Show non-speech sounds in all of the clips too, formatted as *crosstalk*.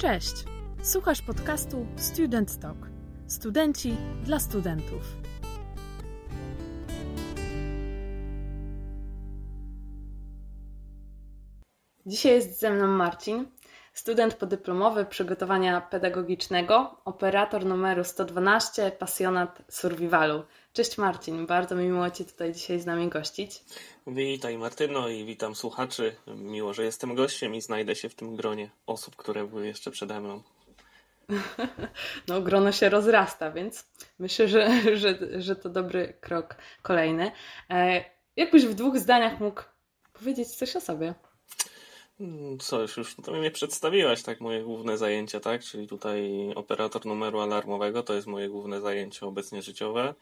Cześć! Słuchasz podcastu Student Talk. Studenci dla studentów. Dzisiaj jest ze mną Marcin, student podyplomowy przygotowania pedagogicznego, operator numeru 112, pasjonat survivalu. Cześć Marcin, bardzo mi miło Cię tutaj dzisiaj z nami gościć. Witaj Martyno i witam słuchaczy. Miło, że jestem gościem i znajdę się w tym gronie osób, które były jeszcze przede mną. *laughs* No, grono się rozrasta, więc myślę, że, że, że to dobry krok kolejny. E, jakbyś w dwóch zdaniach mógł powiedzieć coś o sobie? Hmm, co, już, to mnie przedstawiłaś, tak, moje główne zajęcia, tak? Czyli tutaj operator numeru alarmowego to jest moje główne zajęcie obecnie życiowe.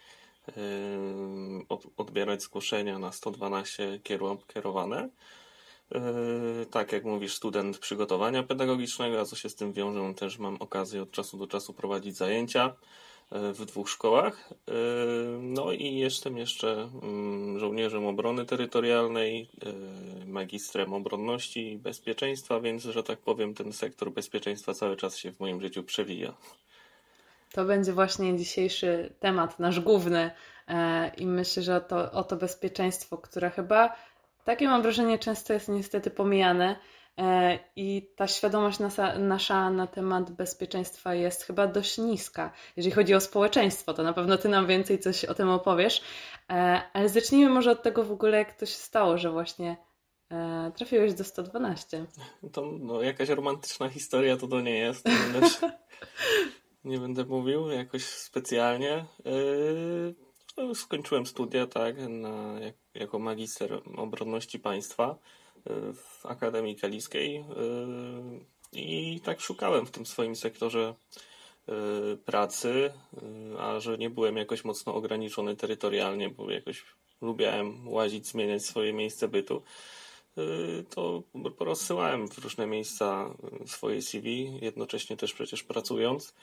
Odbierać zgłoszenia na 112 kierowane. Yy, tak, jak mówisz, student przygotowania pedagogicznego, a co się z tym wiąże, też mam okazję od czasu do czasu prowadzić zajęcia w dwóch szkołach. No i jestem jeszcze mm, żołnierzem obrony terytorialnej, magistrem obronności i bezpieczeństwa, więc, że tak powiem, ten sektor bezpieczeństwa cały czas się w moim życiu przewija. To będzie właśnie dzisiejszy temat, nasz główny. E, I myślę, że to, o to bezpieczeństwo, które chyba, takie mam wrażenie, często jest niestety pomijane. E, I ta świadomość nasza, nasza na temat bezpieczeństwa jest chyba dość niska. Jeżeli chodzi o społeczeństwo, to na pewno Ty nam więcej coś o tym opowiesz. E, ale zacznijmy może od tego w ogóle, jak to się stało, że właśnie trafiłeś do 112. To no, jakaś romantyczna historia to to nie jest. nie będę mówił jakoś specjalnie. Yy, no, skończyłem studia, tak, na, jak, jako magister obronności państwa yy, w Akademii Kaliskiej yy, i tak szukałem w tym swoim sektorze pracy, a że nie byłem jakoś mocno ograniczony terytorialnie, bo jakoś lubiałem łazić, zmieniać swoje miejsce bytu, to porozsyłałem w różne miejsca swoje CV, jednocześnie też przecież pracując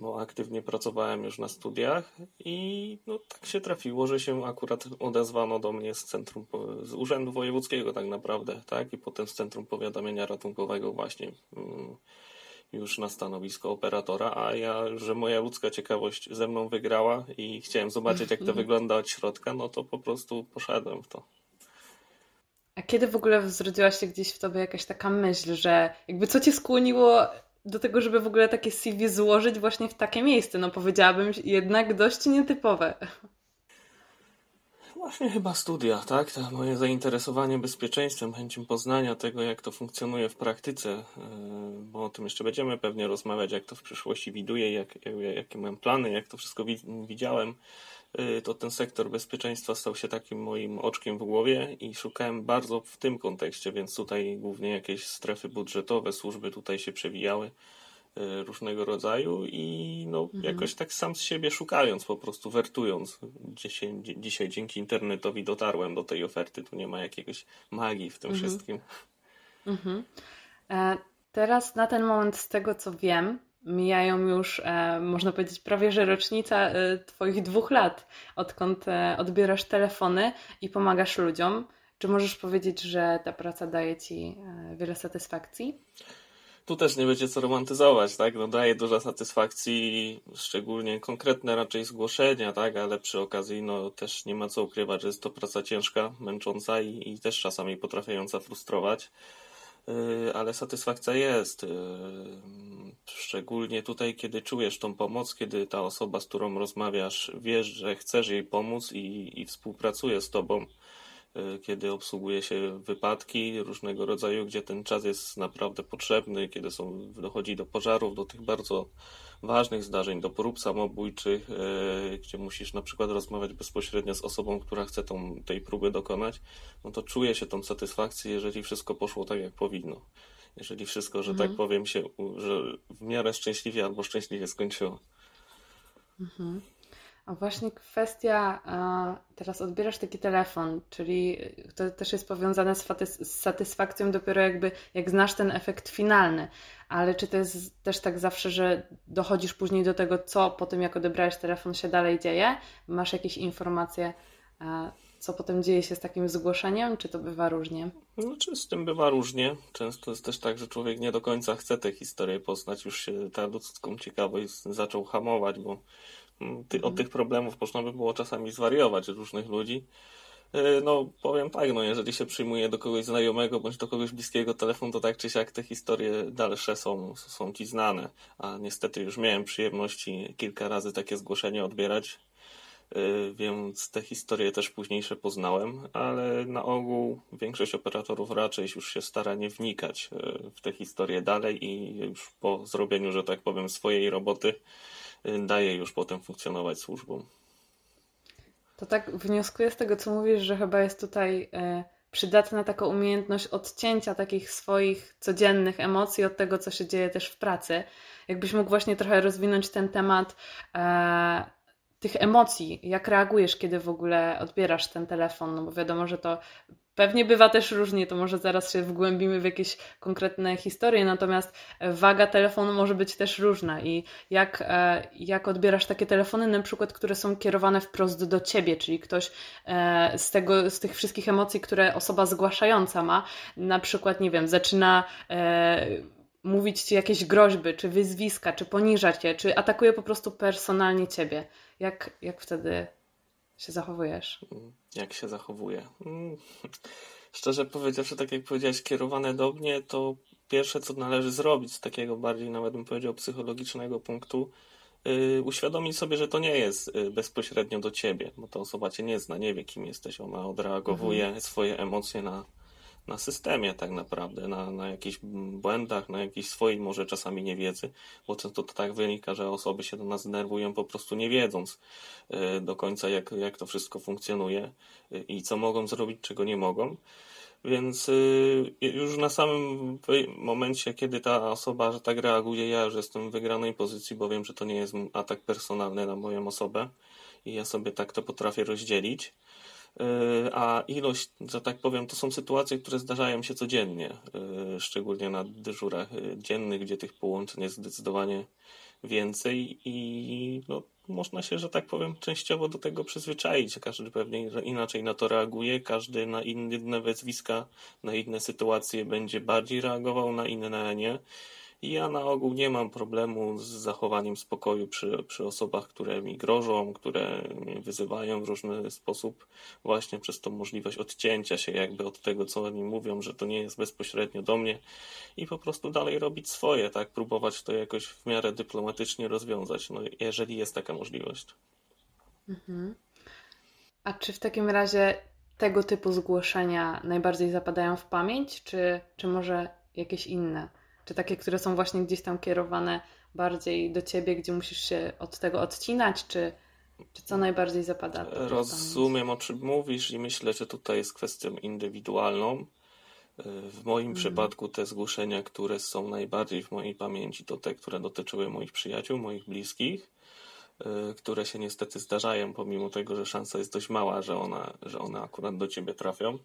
bo aktywnie pracowałem już na studiach i no, tak się trafiło, że się akurat odezwano do mnie z centrum, z Urzędu Wojewódzkiego tak naprawdę, tak? I potem z Centrum Powiadamiania Ratunkowego właśnie mm, już na stanowisko operatora, a ja, że moja ludzka ciekawość ze mną wygrała i chciałem zobaczyć, jak to mhm. wygląda od środka, no to po prostu poszedłem w to. A kiedy w ogóle zrodziła się gdzieś w tobie jakaś taka myśl, że jakby co cię skłoniło do tego, żeby w ogóle takie CV złożyć właśnie w takie miejsce. No powiedziałabym jednak dość nietypowe. Właśnie chyba studia, tak? To moje zainteresowanie bezpieczeństwem, chęcią poznania tego, jak to funkcjonuje w praktyce, e, bo o tym jeszcze będziemy pewnie rozmawiać, jak to w przyszłości widuję, jak, jak, jakie mam plany, jak to wszystko widziałem. Y, to ten sektor bezpieczeństwa stał się takim moim oczkiem w głowie i szukałem bardzo w tym kontekście, więc tutaj głównie jakieś strefy budżetowe, służby tutaj się przewijały y, różnego rodzaju i no, mhm. jakoś tak sam z siebie szukając, po prostu wertując. Dzisiaj, dzisiaj dzięki internetowi dotarłem do tej oferty, tu nie ma jakiegoś magii w tym mhm. wszystkim. Mhm. E, teraz na ten moment z tego co wiem, mijają już, e, można powiedzieć, prawie że rocznica e, Twoich dwóch lat, odkąd e, odbierasz telefony i pomagasz ludziom. Czy możesz powiedzieć, że ta praca daje Ci wiele satysfakcji? Tu też nie będzie co romantyzować, tak? No daje dużo satysfakcji, szczególnie konkretne raczej zgłoszenia, tak? Ale przy okazji, no też nie ma co ukrywać, że jest to praca ciężka, męcząca i, i też czasami potrafiająca frustrować. Y, ale satysfakcja jest. Y, szczególnie tutaj, kiedy czujesz tą pomoc, kiedy ta osoba, z którą rozmawiasz, wiesz, że chcesz jej pomóc i, i współpracuje z tobą, kiedy obsługuje się wypadki różnego rodzaju, gdzie ten czas jest naprawdę potrzebny, kiedy są, dochodzi do pożarów, do tych bardzo ważnych zdarzeń, do prób samobójczych, e, gdzie musisz na przykład rozmawiać bezpośrednio z osobą, która chce tą, tej próby dokonać, no to czuje się tą satysfakcję, jeżeli wszystko poszło tak, jak powinno. Jeżeli wszystko, że tak mhm. tak powiem, się że w miarę szczęśliwie albo szczęśliwie skończyło. Mhm. A właśnie kwestia, teraz odbierasz taki telefon, czyli to też jest powiązane z, satysfakcją dopiero jakby, jak znasz ten efekt finalny. Ale czy to jest też tak zawsze, że dochodzisz później do tego, co po tym, jak odebrałeś telefon, się dalej dzieje? Masz jakieś informacje co potem dzieje się z takim zgłoszeniem? Czy to bywa różnie? No, czy z tym bywa różnie. Często jest też tak, że człowiek nie do końca chce tę historię poznać. Już się ta ludzką ciekawość zaczął hamować, bo ty, od tych problemów można by było czasami zwariować różnych ludzi. E, no, powiem tak, no, jeżeli się przyjmuje do kogoś znajomego bądź do kogoś bliskiego telefon, to tak czy siak te historie dalsze są, są ci znane. A niestety już miałem przyjemności kilka razy takie zgłoszenie odbierać, e, więc te historie też późniejsze poznałem, ale na ogół większość operatorów raczej już się stara nie wnikać e, w te historie dalej i już po zrobieniu, że tak powiem, swojej roboty daje już potem funkcjonować służbom. To tak wnioskuję z tego, co mówisz, że chyba jest tutaj e, przydatna taka umiejętność odcięcia takich swoich codziennych emocji od tego, co się dzieje też w pracy. Jakbyś mógł właśnie trochę rozwinąć ten temat e, tych emocji, jak reagujesz, kiedy w ogóle odbierasz ten telefon, no bo wiadomo, że to Pewnie bywa też różnie, to może zaraz się wgłębimy w jakieś konkretne historie, natomiast waga telefonu może być też różna i jak, e, jak odbierasz takie telefony, na przykład, które są kierowane wprost do ciebie, czyli ktoś e, z, tego, z tych wszystkich emocji, które osoba zgłaszająca ma, na przykład, nie wiem, zaczyna e, mówić ci jakieś groźby, czy wyzwiska, czy poniża cię, czy atakuje po prostu personalnie ciebie. Jak, jak wtedy się zachowujesz? Jak się zachowuję? Mm. Szczerze powiedziawszy, tak jak powiedziałeś, kierowane do mnie, to pierwsze, co należy zrobić z takiego bardziej, nawet bym powiedział, psychologicznego punktu, yy, uświadomić sobie, że to nie jest yy, bezpośrednio do ciebie, bo ta osoba cię nie zna, nie wie, kim jesteś, ona odreagowuje mhm. swoje emocje na na systemie tak naprawdę, na, na jakichś błędach, na jakiejś swojej może czasami niewiedzy, bo często to tak wynika, że osoby się do nas denerwują po prostu nie wiedząc e, do końca jak, jak to wszystko funkcjonuje e, i co mogą zrobić, czego nie mogą. Więc e, już na samym momencie, kiedy ta osoba, że tak reaguje, ja już jestem w wygranej pozycji, bo wiem, że to nie jest atak personalny na moją osobę i ja sobie tak to potrafię rozdzielić. E, a ilość, że tak powiem, to są sytuacje, które zdarzają się codziennie, e, szczególnie na dyżurach dziennych, gdzie tych połączeń jest zdecydowanie więcej i no, można się, że tak powiem, częściowo do tego przyzwyczaić. Każdy pewnie inaczej na to reaguje, każdy na inne wezwiska, na inne sytuacje będzie bardziej reagował, na inne nie. Ja na ogół nie mam problemu z zachowaniem spokoju przy, przy osobach, które mi grożą, które mnie wyzywają w różny sposób, właśnie przez tą możliwość odcięcia się jakby od tego, co oni mówią, że to nie jest bezpośrednio do mnie i po prostu dalej robić swoje, tak? Próbować to jakoś w miarę dyplomatycznie rozwiązać, no jeżeli jest taka możliwość. Mhm. A czy w takim razie tego typu zgłoszenia najbardziej zapadają w pamięć, czy, czy może jakieś inne? Czy takie, które są właśnie gdzieś tam kierowane bardziej do ciebie, gdzie musisz się od tego odcinać, czy, czy co najbardziej zapada? Rozumiem, o czym mówisz i myślę, że tutaj jest kwestią indywidualną. W moim mhm. przypadku te zgłoszenia, które są najbardziej w mojej pamięci, to te, które dotyczyły moich przyjaciół, moich bliskich, y, które się niestety zdarzają, pomimo tego, że szansa jest dość mała, że one, że one akurat do ciebie trafią.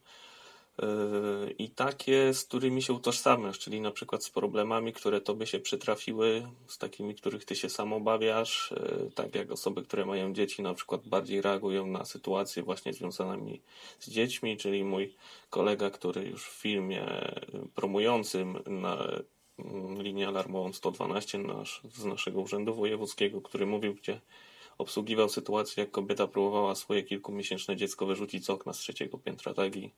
Yy, i takie, z którymi się utożsamiasz, czyli na przykład z problemami, które tobie się przytrafiły, z takimi, których ty się sam obawiasz, yy, tak jak osoby, które mają dzieci, na przykład bardziej reagują na sytuacje właśnie związanymi z dziećmi, czyli mój kolega, który już w filmie promującym na mm, linię alarmową 112 nasz, z naszego urzędu wojewódzkiego, który mówił, gdzie obsługiwał sytuację, jak kobieta próbowała swoje kilkumiesięczne dziecko wyrzucić z okna z trzeciego piętra, tak? I,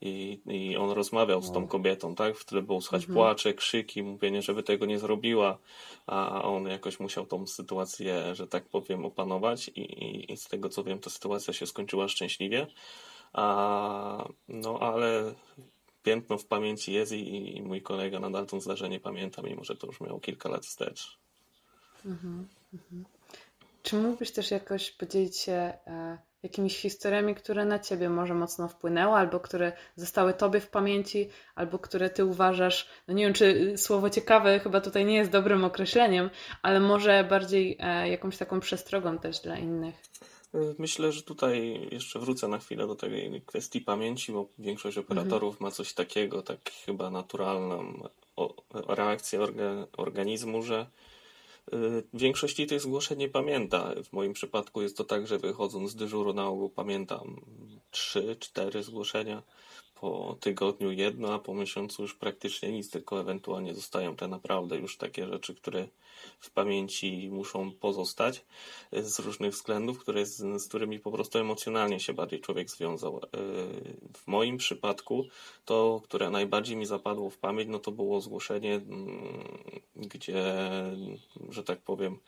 i, i on rozmawiał z tą kobietą, tak? W tle było słychać mhm. płacze, krzyki, mówienie, żeby tego nie zrobiła, a on jakoś musiał tą sytuację, że tak powiem, opanować i, i, i z tego co wiem, ta sytuacja się skończyła szczęśliwie. A, no ale piętno w pamięci jest i, i mój kolega nadal to zdarzenie pamięta, mimo że to już miało kilka lat wstecz. Mhm, mhm. Czy mógłbyś też jakoś podzielić się e, jakimiś historiami, które na ciebie może mocno wpłynęły, albo które zostały tobie w pamięci, albo które ty uważasz, no nie wiem, czy słowo ciekawe chyba tutaj nie jest dobrym określeniem, ale może bardziej e, jakąś taką przestrogą też dla innych. Myślę, że tutaj jeszcze wrócę na chwilę do tej kwestii pamięci, bo większość operatorów mhm. ma coś takiego, tak chyba naturalną reakcję organizmu, że większości tych zgłoszeń nie pamięta. W moim przypadku jest to tak, że wychodząc z dyżuru na ogół pamiętam 3-4 zgłoszenia po tygodniu jedno, a po miesiącu już praktycznie nic, tylko ewentualnie zostają te naprawdę już takie rzeczy, które w pamięci muszą pozostać z różnych względów, które, z, z którymi po prostu emocjonalnie się bardziej człowiek związał. E, w moim przypadku to, które najbardziej mi zapadło w pamięć, no to było zgłoszenie, mm, gdzie, że tak powiem,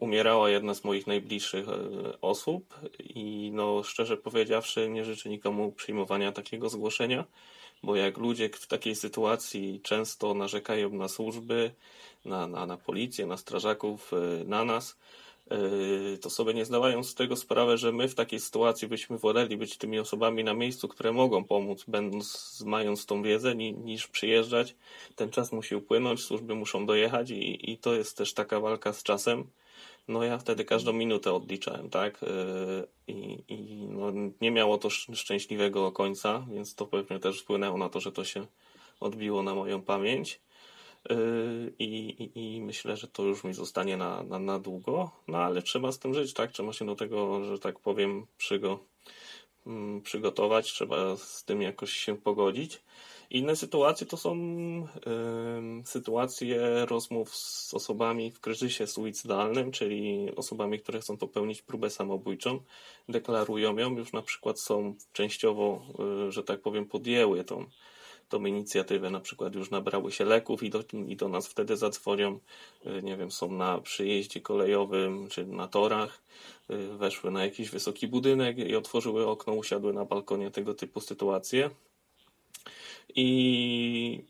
umierała jedna z moich najbliższych e, osób i no szczerze powiedziawszy nie życzę nikomu przyjmowania takiego zgłoszenia, bo jak ludzie w takiej sytuacji często narzekają na służby, na, na, na policję, na strażaków, e, na nas, to sobie nie zdawają z tego sprawę, że my w takiej sytuacji byśmy woleli być tymi osobami na miejscu, które mogą pomóc, będąc, mając tą wiedzę, niż przyjeżdżać. Ten czas musi upłynąć, służby muszą dojechać i, i to jest też taka walka z czasem no ja wtedy każdą minutę odliczałem, tak? Yy, I, i no, nie miało to szczęśliwego końca, więc to pewnie też wpłynęło na to, że to się odbiło na moją pamięć. Yy, I, i, I, myślę, że to już mi zostanie na, na, na długo, no ale trzeba z tym żyć, tak? Trzeba się do tego, że tak powiem, przygo, mm, przygotować, trzeba z tym jakoś się pogodzić. Inne sytuacje to są y, sytuacje rozmów z osobami w kryzysie suicydalnym, czyli osobami, które chcą popełnić próbę samobójczą, deklarują ją, już na przykład są częściowo, y, że tak powiem, podjęły tą, tą inicjatywę, na przykład już nabrały się leków i do, i do nas wtedy zadzwonią, y, nie wiem, są na przyjeździe kolejowym czy na torach, y, weszły na jakiś wysoki budynek i otworzyły okno, usiadły na balkonie, tego typu sytuacje. I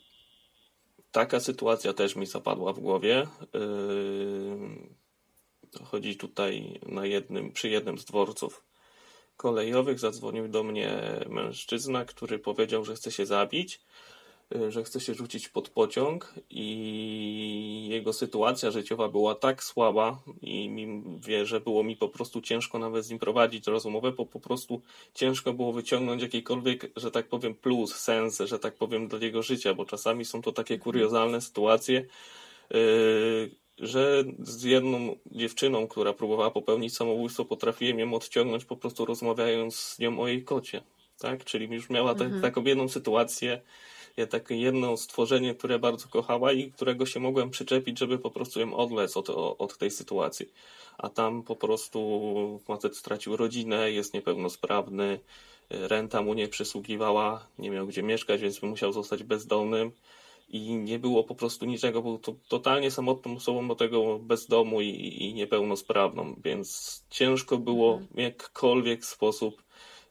taka sytuacja też mi zapadła w głowie. Yy, chodzi tutaj na jednym, przy jednym z dworców kolejowych zadzwonił do mnie mężczyzna, który powiedział, że chce się zabić Y, że chce się rzucić pod pociąg i jego sytuacja życiowa była tak słaba i mi, wie, że było mi po prostu ciężko nawet z nim prowadzić rozmowę, bo po prostu ciężko było wyciągnąć jakikolwiek, że tak powiem, plus, sens, że tak powiem, do jego życia, bo czasami są to takie kuriozalne sytuacje, yy, że z jedną dziewczyną, która próbowała popełnić samobójstwo, potrafiłem ją odciągnąć po prostu rozmawiając z nią o jej kocie. Tak? Czyli już miała te, mhm. taką jedną sytuację, takie jedno stworzenie, które bardzo kochała i którego się mogłem przyczepić, żeby po prostu ją odlec od, od tej sytuacji. A tam po prostu facet stracił rodzinę, jest niepełnosprawny, renta mu nie przysługiwała, nie miał gdzie mieszkać, więc musiał zostać bezdomnym i nie było po prostu niczego, był to totalnie samotną osobą do tego bezdomu i, i niepełnosprawną, więc ciężko było w jakkolwiek sposób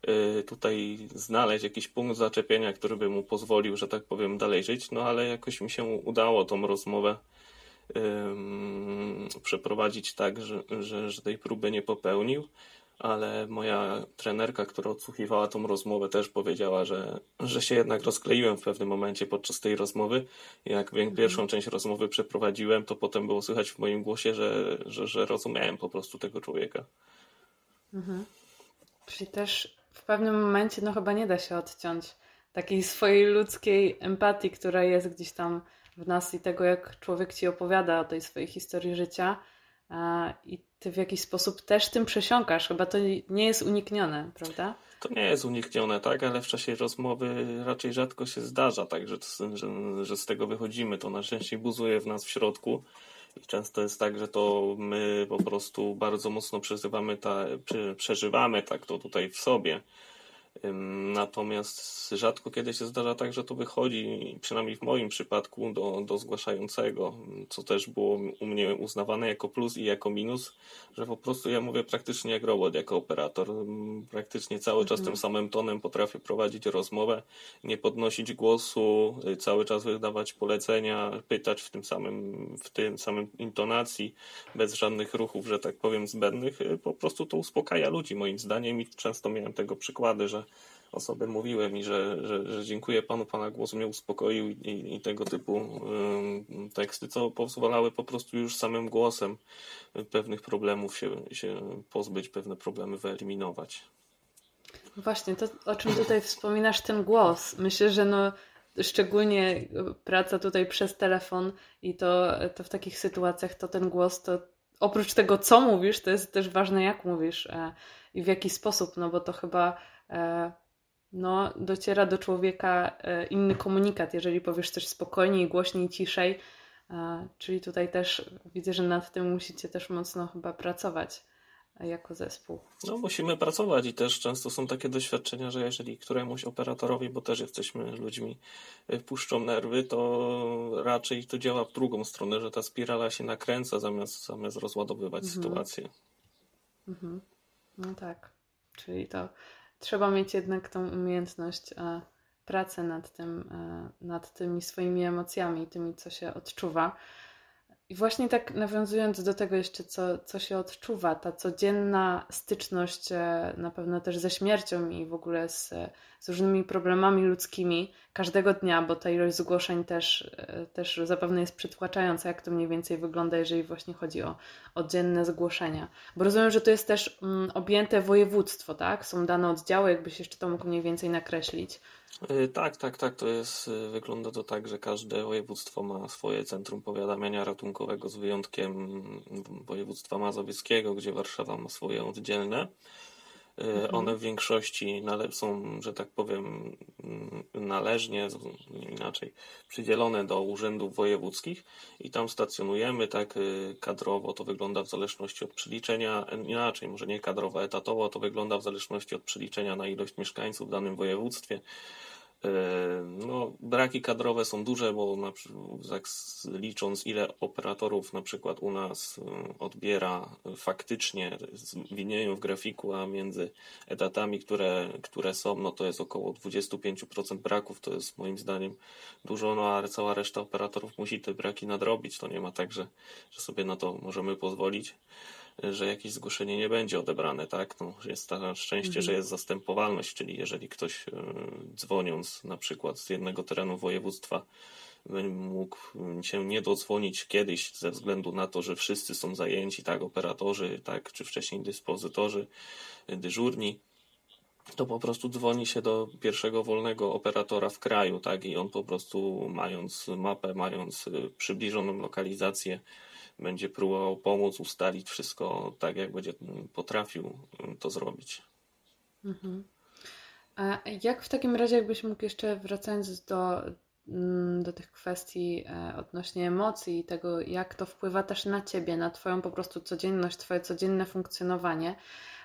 Y, tutaj znaleźć jakiś punkt zaczepienia, który by mu pozwolił, że tak powiem, dalej żyć, no ale jakoś mi się udało tą rozmowę um, przeprowadzić tak, że, że, że tej próby nie popełnił, ale moja trenerka, która odsłuchiwała tą rozmowę, też powiedziała, że, że się jednak rozkleiłem w pewnym momencie podczas tej rozmowy. Jak mhm. pierwszą część rozmowy przeprowadziłem, to potem było słychać w moim głosie, że, że, że rozumiałem po prostu tego człowieka. Mhm. Czyli też w pewnym momencie no chyba nie da się odciąć takiej swojej ludzkiej empatii, która jest gdzieś tam w nas i tego, jak człowiek ci opowiada o tej swojej historii życia i ty w jakiś sposób też tym przesiąkasz. Chyba to nie jest uniknione, prawda? To nie jest uniknione, tak, ale w czasie rozmowy raczej rzadko się zdarza, tak, że, że, że z tego wychodzimy. To najczęściej buzuje w nas w środku. I często jest tak, że to my po prostu bardzo mocno przeżywamy, ta, przeżywamy tak to tutaj w sobie. Natomiast rzadko kiedy się zdarza tak, że to wychodzi, przynajmniej w moim przypadku, do, do zgłaszającego, co też było u mnie uznawane jako plus i jako minus, że po prostu ja mówię praktycznie jak robot, jako operator. Praktycznie cały czas mhm. tym samym tonem potrafię prowadzić rozmowę, nie podnosić głosu, y, cały czas wydawać polecenia, pytać w tym samym, w tym samym intonacji, bez żadnych ruchów, że tak powiem, zbędnych. Y, po prostu to uspokaja ludzi, moim zdaniem, i często miałem tego przykłady, że osoby mówiły mi, że, że, że dziękuję panu, pana głos mnie uspokoił i, i tego typu y, teksty, co pozwalały po prostu już samym głosem pewnych problemów się, się pozbyć, pewne problemy wyeliminować. Właśnie, to o czym tutaj wspominasz, ten głos. Myślę, że no, szczególnie praca tutaj przez telefon i to, to w takich sytuacjach to ten głos to oprócz tego, co mówisz, to jest też ważne, jak mówisz e, i w jaki sposób, no bo to chyba no, dociera do człowieka e, inny komunikat, jeżeli powiesz coś spokojniej, głośniej, ciszej. E, czyli tutaj też widzę, że nad tym musicie też mocno chyba pracować jako zespół. No, musimy pracować i też często są takie doświadczenia, że jeżeli któremuś operatorowi, bo też jesteśmy ludźmi, e, puszczą nerwy, to raczej to działa w drugą stronę, że ta spirala się nakręca zamiast, zamiast rozładowywać mhm. sytuację. Mhm. No tak. Czyli to trzeba mieć jednak tą umiejętność a, pracy nad tym, a, nad tymi swoimi emocjami, tymi, co się odczuwa. I właśnie tak nawiązując do tego jeszcze, co, co się odczuwa, ta codzienna styczność e, na pewno też ze śmiercią i w ogóle z, z różnymi problemami ludzkimi każdego dnia, bo ta ilość zgłoszeń też, e, też zapewne jest przytłaczająca, jak to mniej więcej wygląda, jeżeli właśnie chodzi o, o dzienne zgłoszenia. Bo rozumiem, że to jest też mm, objęte województwo, tak? Są dane oddziały, jakbyś jeszcze to mógł mniej więcej nakreślić. E, tak, tak, tak. To jest, e, wygląda to tak, że każde województwo ma swoje centrum powiadamiania ratunkowego z wyjątkiem województwa mazowieckiego, gdzie Warszawa ma swoje oddzielne. Mhm. One w większości są, że tak powiem, mm, należnie, inaczej, przydzielone do urzędów wojewódzkich i tam stacjonujemy tak kadrowo, to wygląda w zależności od przeliczenia, inaczej, może nie kadrowo, etatowo, to wygląda w zależności od przeliczenia na ilość mieszkańców w danym województwie. E, no, braki kadrowe są duże, bo na, licząc ile operatorów na przykład u nas e, odbiera faktycznie, widnieją w grafiku, a między etatami, które, które są, no to jest około 25% braków, to jest moim zdaniem dużo, no a cała reszta operatorów musi te braki nadrobić, to nie ma tak, że, że sobie na to możemy pozwolić że jakieś zgłoszenie nie będzie odebrane, tak? No, jest na szczęście, mhm. że jest zastępowalność, czyli jeżeli ktoś e, dzwoniąc na przykład z jednego terenu województwa mógł się nie dodzwonić kiedyś ze względu na to, że wszyscy są zajęci, tak, operatorzy, tak, czy wcześniej dyspozytorzy, dyżurni, to po prostu dzwoni się do pierwszego wolnego operatora w kraju, tak, i on po prostu mając mapę, mając e, przybliżoną lokalizację, będzie próbował pomóc, ustalić wszystko tak, jak będzie potrafił to zrobić. Mhm. A jak w takim razie, jakbyś mógł jeszcze wracając do, mm, do tych kwestii e, odnośnie emocji i tego, jak to wpływa też na ciebie, na twoją po prostu codzienność, twoje codzienne funkcjonowanie,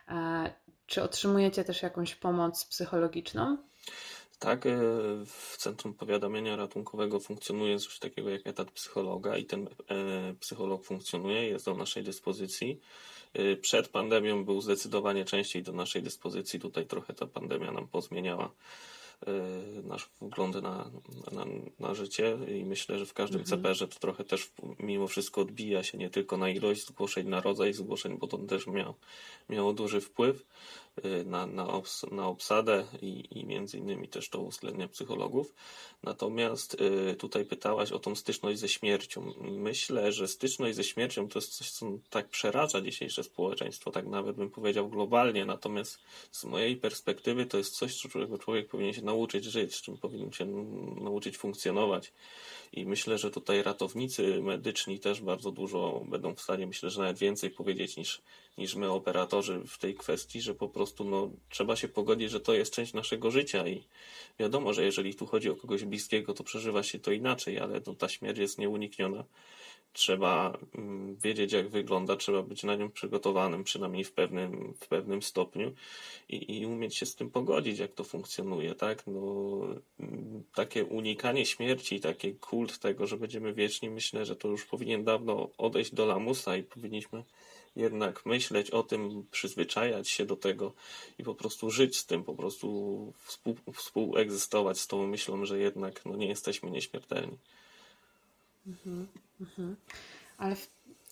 e, czy otrzymujecie też jakąś pomoc psychologiczną? Tak, e, w Centrum Powiadamiania Ratunkowego funkcjonuje coś takiego jak etat psychologa i ten e, psycholog funkcjonuje, jest do naszej dyspozycji. E, przed pandemią był zdecydowanie częściej do naszej dyspozycji. Tutaj trochę ta pandemia nam pozmieniała nasz wgląd na, na, na życie i myślę, że w każdym mhm. CPR-ze to trochę też mimo wszystko odbija się nie tylko na ilość zgłoszeń, na rodzaj zgłoszeń, bo to też miał, miało duży wpływ. Y, na, na, obs na obsadę i, i między innymi też to uwzględnia psychologów. Natomiast y, tutaj pytałaś o tą styczność ze śmiercią. Myślę, że styczność ze śmiercią to jest coś, co tak przeraża dzisiejsze społeczeństwo, tak nawet bym powiedział globalnie. Natomiast z mojej perspektywy to jest coś, czego człowiek powinien się nauczyć żyć, z czym powinien się nauczyć funkcjonować. I myślę, że tutaj ratownicy medyczni też bardzo dużo będą w stanie, myślę, że nawet więcej powiedzieć niż, niż my, operatorzy, w tej kwestii, że po prostu no, trzeba się pogodzić, że to jest część naszego życia i wiadomo, że jeżeli tu chodzi o kogoś bliskiego, to przeżywa się to inaczej, ale no, ta śmierć jest nieunikniona trzeba mm, wiedzieć, jak wygląda, trzeba być na nią przygotowanym, przynajmniej w pewnym, w pewnym stopniu i, i umieć się z tym pogodzić, jak to funkcjonuje, tak? No, mm, takie unikanie śmierci, taki kult tego, że będziemy wieczni, myślę, że to już powinien dawno odejść do lamusa i powinniśmy jednak myśleć o tym, przyzwyczajać się do tego i po prostu żyć z tym, po prostu współ, współegzystować z tą myślą, że jednak no, nie jesteśmy nieśmiertelni. Mhm. Mhm. Ale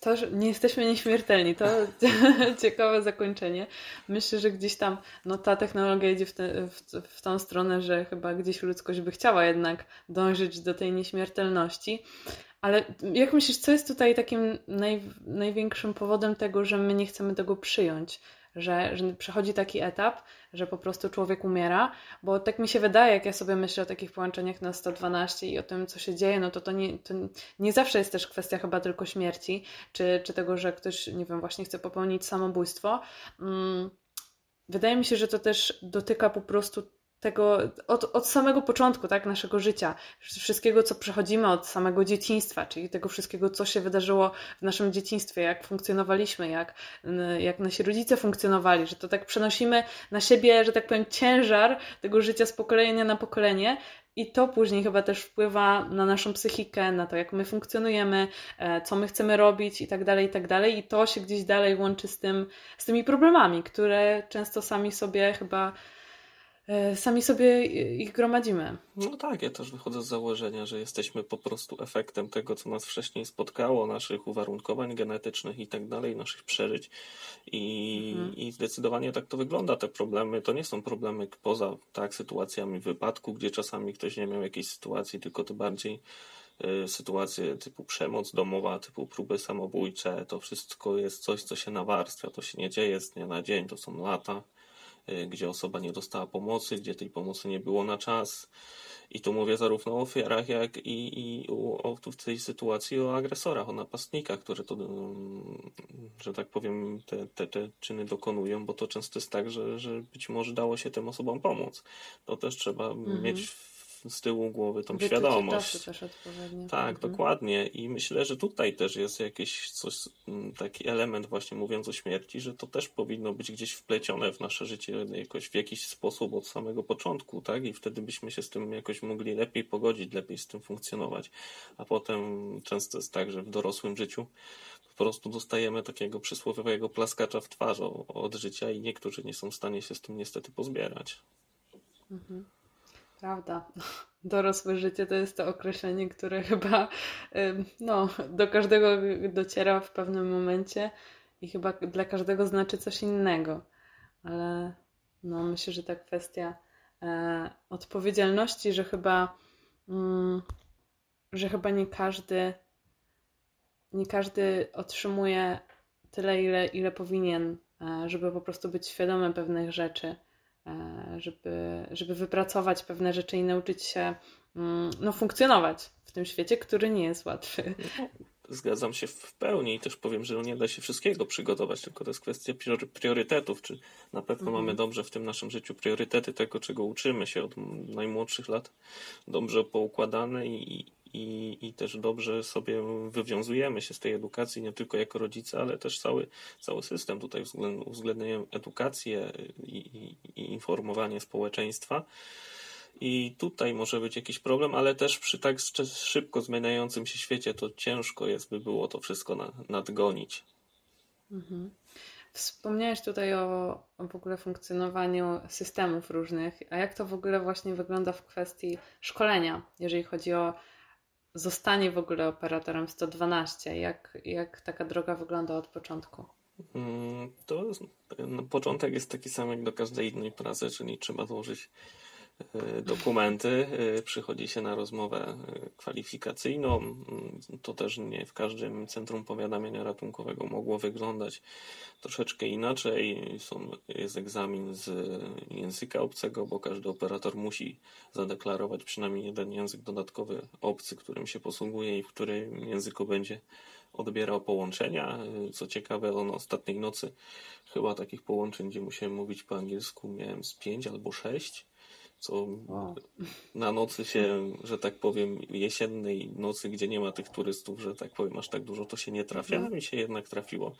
to, że nie jesteśmy nieśmiertelni, to *laughs* ciekawe zakończenie. Myślę, że gdzieś tam no, ta technologia idzie w, te, w, w tą stronę, że chyba gdzieś ludzkość by chciała jednak dążyć do tej nieśmiertelności. Ale jak myślisz, co jest tutaj takim naj, największym powodem tego, że my nie chcemy tego przyjąć? że, że taki etap, że po prostu człowiek umiera, bo tak mi się wydaje, jak ja sobie myślę o takich połączeniach na 112 i o tym, co się dzieje, no to to nie, to nie zawsze jest też kwestia chyba tylko śmierci, czy, czy tego, że ktoś, nie wiem, właśnie chce popełnić samobójstwo. Mm, wydaje mi się, że to też dotyka po prostu tego od, od samego początku tak, naszego życia, wszystkiego, co przechodzimy od samego dzieciństwa, czyli tego wszystkiego, co się wydarzyło w naszym dzieciństwie, jak funkcjonowaliśmy, jak, jak nasi rodzice funkcjonowali, że to tak przenosimy na siebie, że tak powiem, ciężar tego życia z pokolenia na pokolenie. I to później chyba też wpływa na naszą psychikę, na to, jak my funkcjonujemy, e, co my chcemy robić i tak dalej, i tak dalej. I to się gdzieś dalej łączy z, tym, z tymi problemami, które często sami sobie chyba sami sobie ich gromadzimy. No tak, ja też wychodzę z założenia, że jesteśmy po prostu efektem tego, co nas wcześniej spotkało, naszych uwarunkowań genetycznych i tak dalej, naszych przeżyć. I, mhm. I zdecydowanie tak to wygląda. Te problemy to nie są problemy poza tak sytuacjami wypadku, gdzie czasami ktoś nie miał jakiejś sytuacji, tylko to bardziej y, sytuacje typu przemoc domowa, typu próby samobójcze. To wszystko jest coś, co się nawarstwia. To się nie dzieje z dnia na dzień, to są lata gdzie osoba nie dostała pomocy, gdzie tej pomocy nie było na czas. I tu mówię zarówno o ofiarach, jak i, i o, w tej sytuacji o agresorach, o napastnikach, które to, mm, że tak powiem, te, te, te czyny dokonują, bo to często jest tak, że, że być może dało się tym osobom pomóc. To też trzeba mhm. mieć z tyłu głowy tą Wyczucie świadomość. Też odpowiednio. Tak, mhm. dokładnie. I myślę, że tutaj też jest jakiś coś, mm, taki element właśnie mówiąc o śmierci, że to też powinno być gdzieś wplecione w nasze życie jakoś w jakiś sposób od samego początku, tak? I wtedy byśmy się z tym jakoś mogli lepiej pogodzić, lepiej z tym funkcjonować. A potem często jest tak, że w dorosłym życiu po prostu dostajemy takiego przysłowiowego plaskacza w twarz od życia i niektórzy nie są w stanie się z tym niestety pozbierać. Mhm. Prawda. *laughs* Dorosłe życie to jest to określenie, które chyba no, do każdego dociera w pewnym momencie i chyba dla każdego znaczy coś innego. Ale no, myślę, że ta kwestia e, odpowiedzialności, że chyba, mm, że chyba nie każdy nie każdy otrzymuje tyle, ile, ile powinien, e, żeby po prostu być świadomy pewnych rzeczy. E, żeby, żeby wypracować pewne rzeczy i nauczyć się mm, no, funkcjonować w tym świecie, który nie jest łatwy. Zgadzam się w pełni i też powiem, że nie da się wszystkiego przygotować, tylko to jest kwestia priorytetów, czy na pewno mhm. mamy dobrze w tym naszym życiu priorytety tego, czego uczymy się od najmłodszych lat, dobrze poukładane i, i, i też dobrze sobie wywiązujemy się z tej edukacji, nie tylko jako rodzice, ale też cały, cały system tutaj uwzględniają edukację i, i, i informowanie społeczeństwa. I tutaj może być jakiś problem, ale też przy tak szybko zmieniającym się świecie to ciężko jest, by było to wszystko na, nadgonić. Mhm. Wspomniałeś tutaj o, o w ogóle funkcjonowaniu systemów różnych, a jak to w ogóle właśnie wygląda w kwestii szkolenia, jeżeli chodzi o zostanie w ogóle operatorem 112? Jak, jak taka droga wygląda od początku? Mm, to no, początek jest taki sam jak do każdej innej pracy, czyli trzeba złożyć dokumenty, e, przychodzi się na rozmowę e, kwalifikacyjną. Mm, to też nie w każdym centrum powiadamiania ratunkowego mogło wyglądać troszeczkę inaczej. Są, jest egzamin z języka obcego, bo każdy operator musi zadeklarować przynajmniej jeden język dodatkowy obcy, którym się posługuje i w którym języku będzie odbierał połączenia. Co ciekawe, on ostatniej nocy chyba takich połączeń, gdzie musiałem mówić po angielsku, miałem z pięć albo sześć co na nocy się, że tak powiem, jesiennej nocy, gdzie nie ma tych turystów, że tak powiem, aż tak dużo to się nie trafia, mhm. mi się jednak trafiło.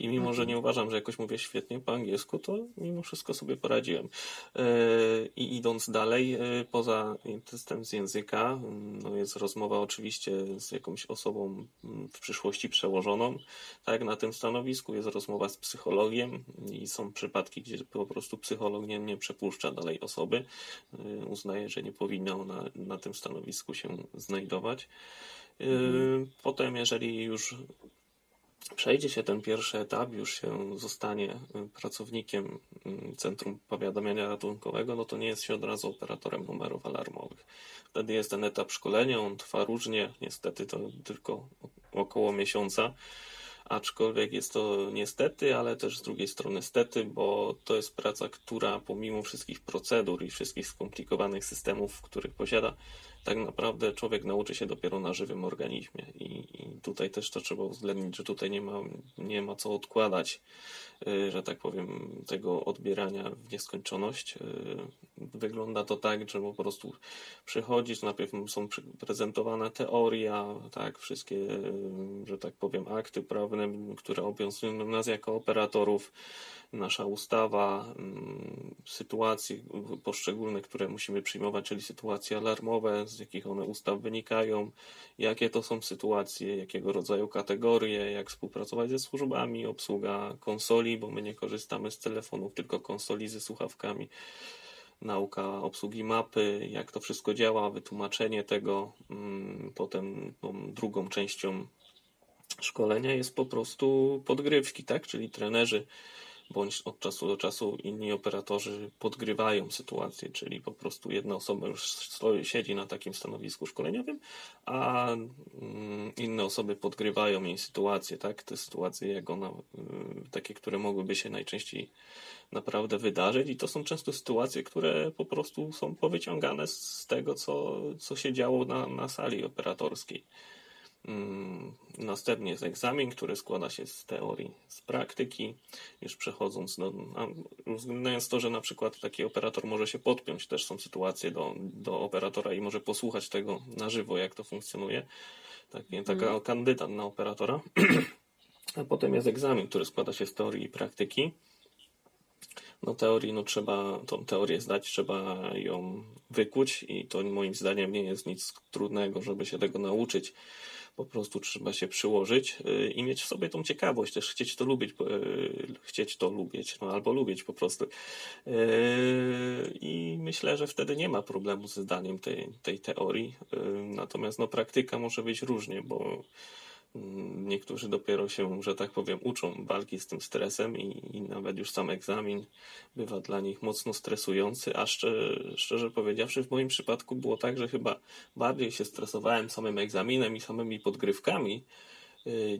I mimo, że nie uważam, że jakoś mówię świetnie po angielsku, to mimo wszystko sobie poradziłem. E, I idąc dalej, e, poza testem z języka, no jest rozmowa oczywiście z jakąś osobą w przyszłości przełożoną. Tak jak na tym stanowisku jest rozmowa z psychologiem i są przypadki, gdzie po prostu psycholog nie, nie przepuszcza dalej osoby. E, uznaje, że nie powinna ona na tym stanowisku się znajdować. Mhm. Potem, jeżeli już przejdzie się ten pierwszy etap, już się zostanie y, pracownikiem y, Centrum Powiadamiania Ratunkowego, no to nie jest się od razu operatorem numerów alarmowych. Wtedy jest ten etap szkolenia, on trwa różnie, niestety to tylko około miesiąca, aczkolwiek jest to niestety, ale też z drugiej strony stety, bo to jest praca, która pomimo wszystkich procedur i wszystkich skomplikowanych systemów, których posiada, tak naprawdę człowiek nauczy się dopiero na żywym organizmie. I, i tutaj też to trzeba uwzględnić, że tutaj nie ma, nie ma co odkładać, y, że tak powiem, tego odbierania w nieskończoność. Y, wygląda to tak, że po prostu przychodzisz, najpierw są prezentowane teoria, tak, wszystkie, y, że tak powiem, akty prawne, które obowiązują nas jako operatorów, nasza ustawa, mm, sytuacje poszczególne, które musimy przyjmować, czyli sytuacje alarmowe, z jakich one ustaw wynikają, jakie to są sytuacje, jakiego rodzaju kategorie, jak współpracować ze służbami, obsługa konsoli, bo my nie korzystamy z telefonów, tylko konsoli ze słuchawkami nauka obsługi mapy, jak to wszystko działa, wytłumaczenie tego. Mm, potem tą drugą częścią szkolenia jest po prostu podgrywki, tak? Czyli trenerzy bądź od czasu do czasu inni operatorzy podgrywają sytuację, czyli po prostu jedna osoba już siedzi na takim stanowisku szkoleniowym, a mm, inne osoby podgrywają jej sytuację, tak? Te sytuacje, jak ona, y, takie, które mogłyby się najczęściej naprawdę wydarzyć i to są często sytuacje, które po prostu są powyciągane z tego, co, co się działo na, na sali operatorskiej. Mm, następnie jest egzamin, który składa się z teorii, z praktyki, już przechodząc do, uwzględniając to, że na przykład taki operator może się podpiąć, też są sytuacje do, do operatora i może posłuchać tego na żywo, jak to funkcjonuje. Tak, taka mm. kandydat na operatora. *clears throat* A potem jest egzamin, który składa się z teorii i praktyki. No teorii, no trzeba tą teorię zdać, trzeba ją wykuć i to moim zdaniem nie jest nic trudnego, żeby się tego nauczyć po prostu trzeba się przyłożyć y, i mieć w sobie tą ciekawość, też chcieć to lubić, y, chcieć to lubić, no albo lubić po prostu. Y, I myślę, że wtedy nie ma problemu z zdaniem tej, tej teorii. Natomiast no, praktyka może być różnie, bo Niektórzy dopiero się, że tak powiem, uczą walki z tym stresem i, i nawet już sam egzamin bywa dla nich mocno stresujący, a szczerze, szczerze powiedziawszy, w moim przypadku było tak, że chyba bardziej się stresowałem samym egzaminem i samymi podgrywkami,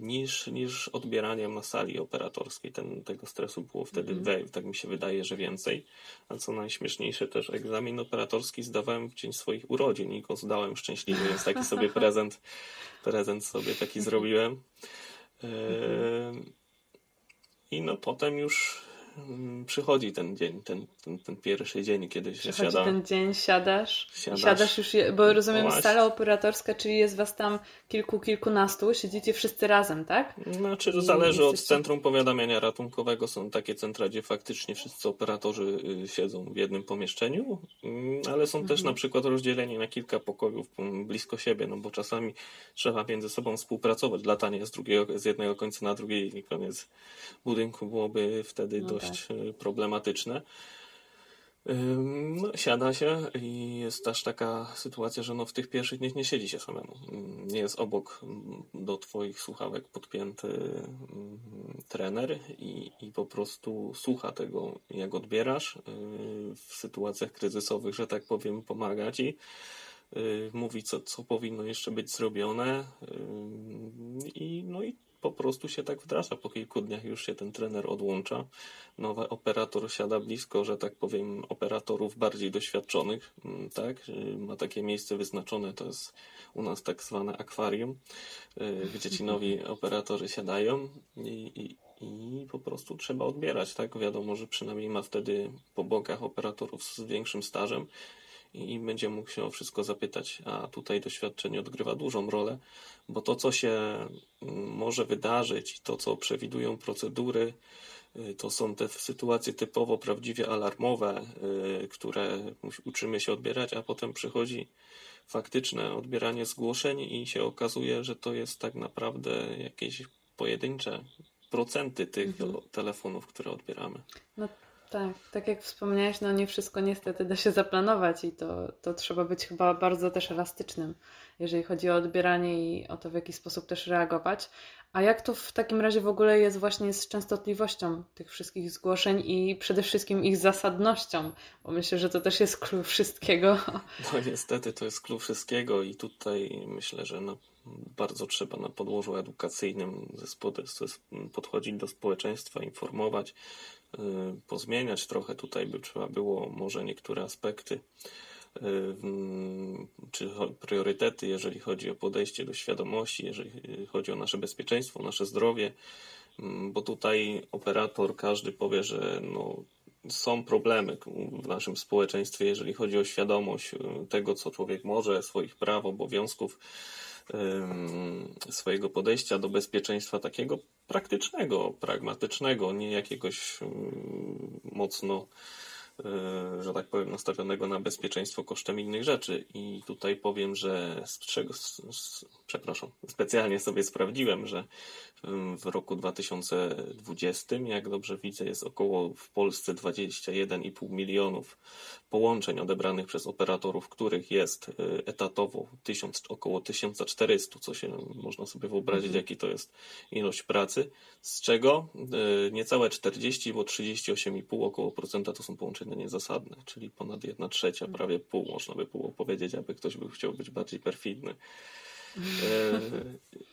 niż, niż odbieraniem na sali operatorskiej. Ten, tego stresu było wtedy, mm. tak mi się wydaje, że więcej. A co najśmieszniejsze, też egzamin operatorski zdawałem w dzień swoich urodzin i go zdałem szczęśliwie, więc taki sobie *laughs* prezent, prezent sobie taki zrobiłem. Mhm. I no potem już przychodzi ten dzień, ten, ten, ten pierwszy dzień, kiedy się przychodzi siada. ten dzień, siadasz, siadasz, siadasz już, je, bo rozumiem Właśnie. sala operatorska, czyli jest was tam kilku, kilkunastu, siedzicie wszyscy razem, tak? Znaczy, I zależy jesteście... od centrum powiadamiania ratunkowego, są takie centra, gdzie faktycznie wszyscy operatorzy y, siedzą w jednym pomieszczeniu, mm, ale są mhm. też na przykład rozdzieleni na kilka pokojów mm, blisko siebie, no bo czasami trzeba między sobą współpracować, latanie z, drugiego, z jednego końca na drugi koniec budynku byłoby wtedy no dość dość tak. Problematyczne. No, siada się i jest też taka sytuacja, że no w tych pierwszych dniach nie siedzi się samemu. Nie jest obok do Twoich słuchawek podpięty trener i, i po prostu słucha tego, jak odbierasz e, w sytuacjach kryzysowych, że tak powiem, pomaga Ci. E, mówi, co, co powinno jeszcze być zrobione i, no i po prostu się tak wdraża. Po kilku dniach już się ten trener odłącza. Nowy operator siada blisko, że tak powiem, operatorów bardziej doświadczonych. Mm, tak? Ma takie miejsce wyznaczone, to jest u nas tak zwane akwarium, y, gdzie ci nowi *laughs* operatorzy siadają i, i i po prostu trzeba odbierać, tak? Wiadomo, że przynajmniej ma wtedy po bokach operatorów z większym stażem i będzie mógł się o wszystko zapytać, a tutaj doświadczenie odgrywa dużą rolę, bo to, co się mm, może wydarzyć, to, co przewidują procedury, y, to są te sytuacje typowo prawdziwie alarmowe, y, które uczymy się odbierać, a potem przychodzi faktyczne odbieranie zgłoszeń i się okazuje, że to jest tak naprawdę jakieś pojedyncze procenty tych mhm. telefonów, które odbieramy. No tak, tak jak wspomniałeś, no nie wszystko niestety da się zaplanować i to, to trzeba być chyba bardzo też elastycznym, jeżeli chodzi o odbieranie i o to, w jaki sposób też reagować. A jak to w takim razie w ogóle jest właśnie z częstotliwością tych wszystkich zgłoszeń i przede wszystkim ich zasadnością? Bo myślę, że to też jest klucz wszystkiego. *laughs* No niestety to jest klucz wszystkiego i tutaj myślę, że no, bardzo trzeba na podłożu edukacyjnym podchodzić do społeczeństwa, informować, pozmieniać trochę. Tutaj by trzeba było może niektóre aspekty y, czy priorytety, jeżeli chodzi o podejście do świadomości, jeżeli chodzi o nasze bezpieczeństwo, nasze zdrowie, mm, bo tutaj operator każdy powie, że no, są problemy w naszym społeczeństwie, jeżeli chodzi o świadomość tego, co człowiek może, swoich praw, obowiązków swojego podejścia do bezpieczeństwa takiego praktycznego, pragmatycznego, nie jakiegoś mocno, e, że tak powiem, nastawionego na bezpieczeństwo kosztem innych rzeczy. I tutaj powiem, że z czego, z, przepraszam, specjalnie sobie sprawdziłem, że w roku 2020, jak dobrze widzę, jest około w Polsce 21,5 milionów połączeń odebranych przez operatorów, których jest y, etatowo 1000, około 1400, co się można sobie wyobrazić, mhm. jaki to jest ilość pracy, z czego y, niecałe 40, bo 38,5 około procenta to są połączenia niezasadne, czyli ponad 1 trzecia, mhm. prawie pół, można by było powiedzieć, aby ktoś by chciał być bardziej perfidny. E,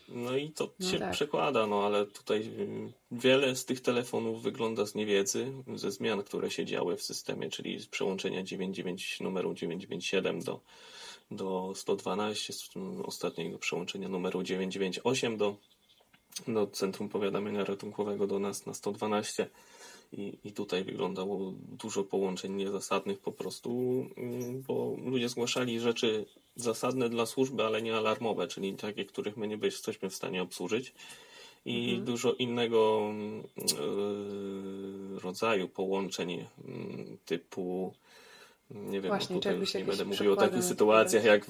no i to no się tak. przekłada, no ale tutaj y, wiele z tych telefonów wygląda z niewiedzy, ze zmian, które się działy w systemie, czyli z przełączenia 99 numeru 997 do, do 112, z ostatniego przełączenia numeru 998 do, do Centrum Powiadamiania Ratunkowego do nas na 112 i, I tutaj wyglądało dużo połączeń niezasadnych po prostu, mm, bo ludzie zgłaszali rzeczy zasadne dla służby, ale nie alarmowe, czyli takie, których my nie jesteśmy w stanie obsłużyć. I mhm. dużo innego yy, rodzaju połączeń yy, typu nie wiem, Właśnie, tutaj nie będę mówił o takich sytuacjach jak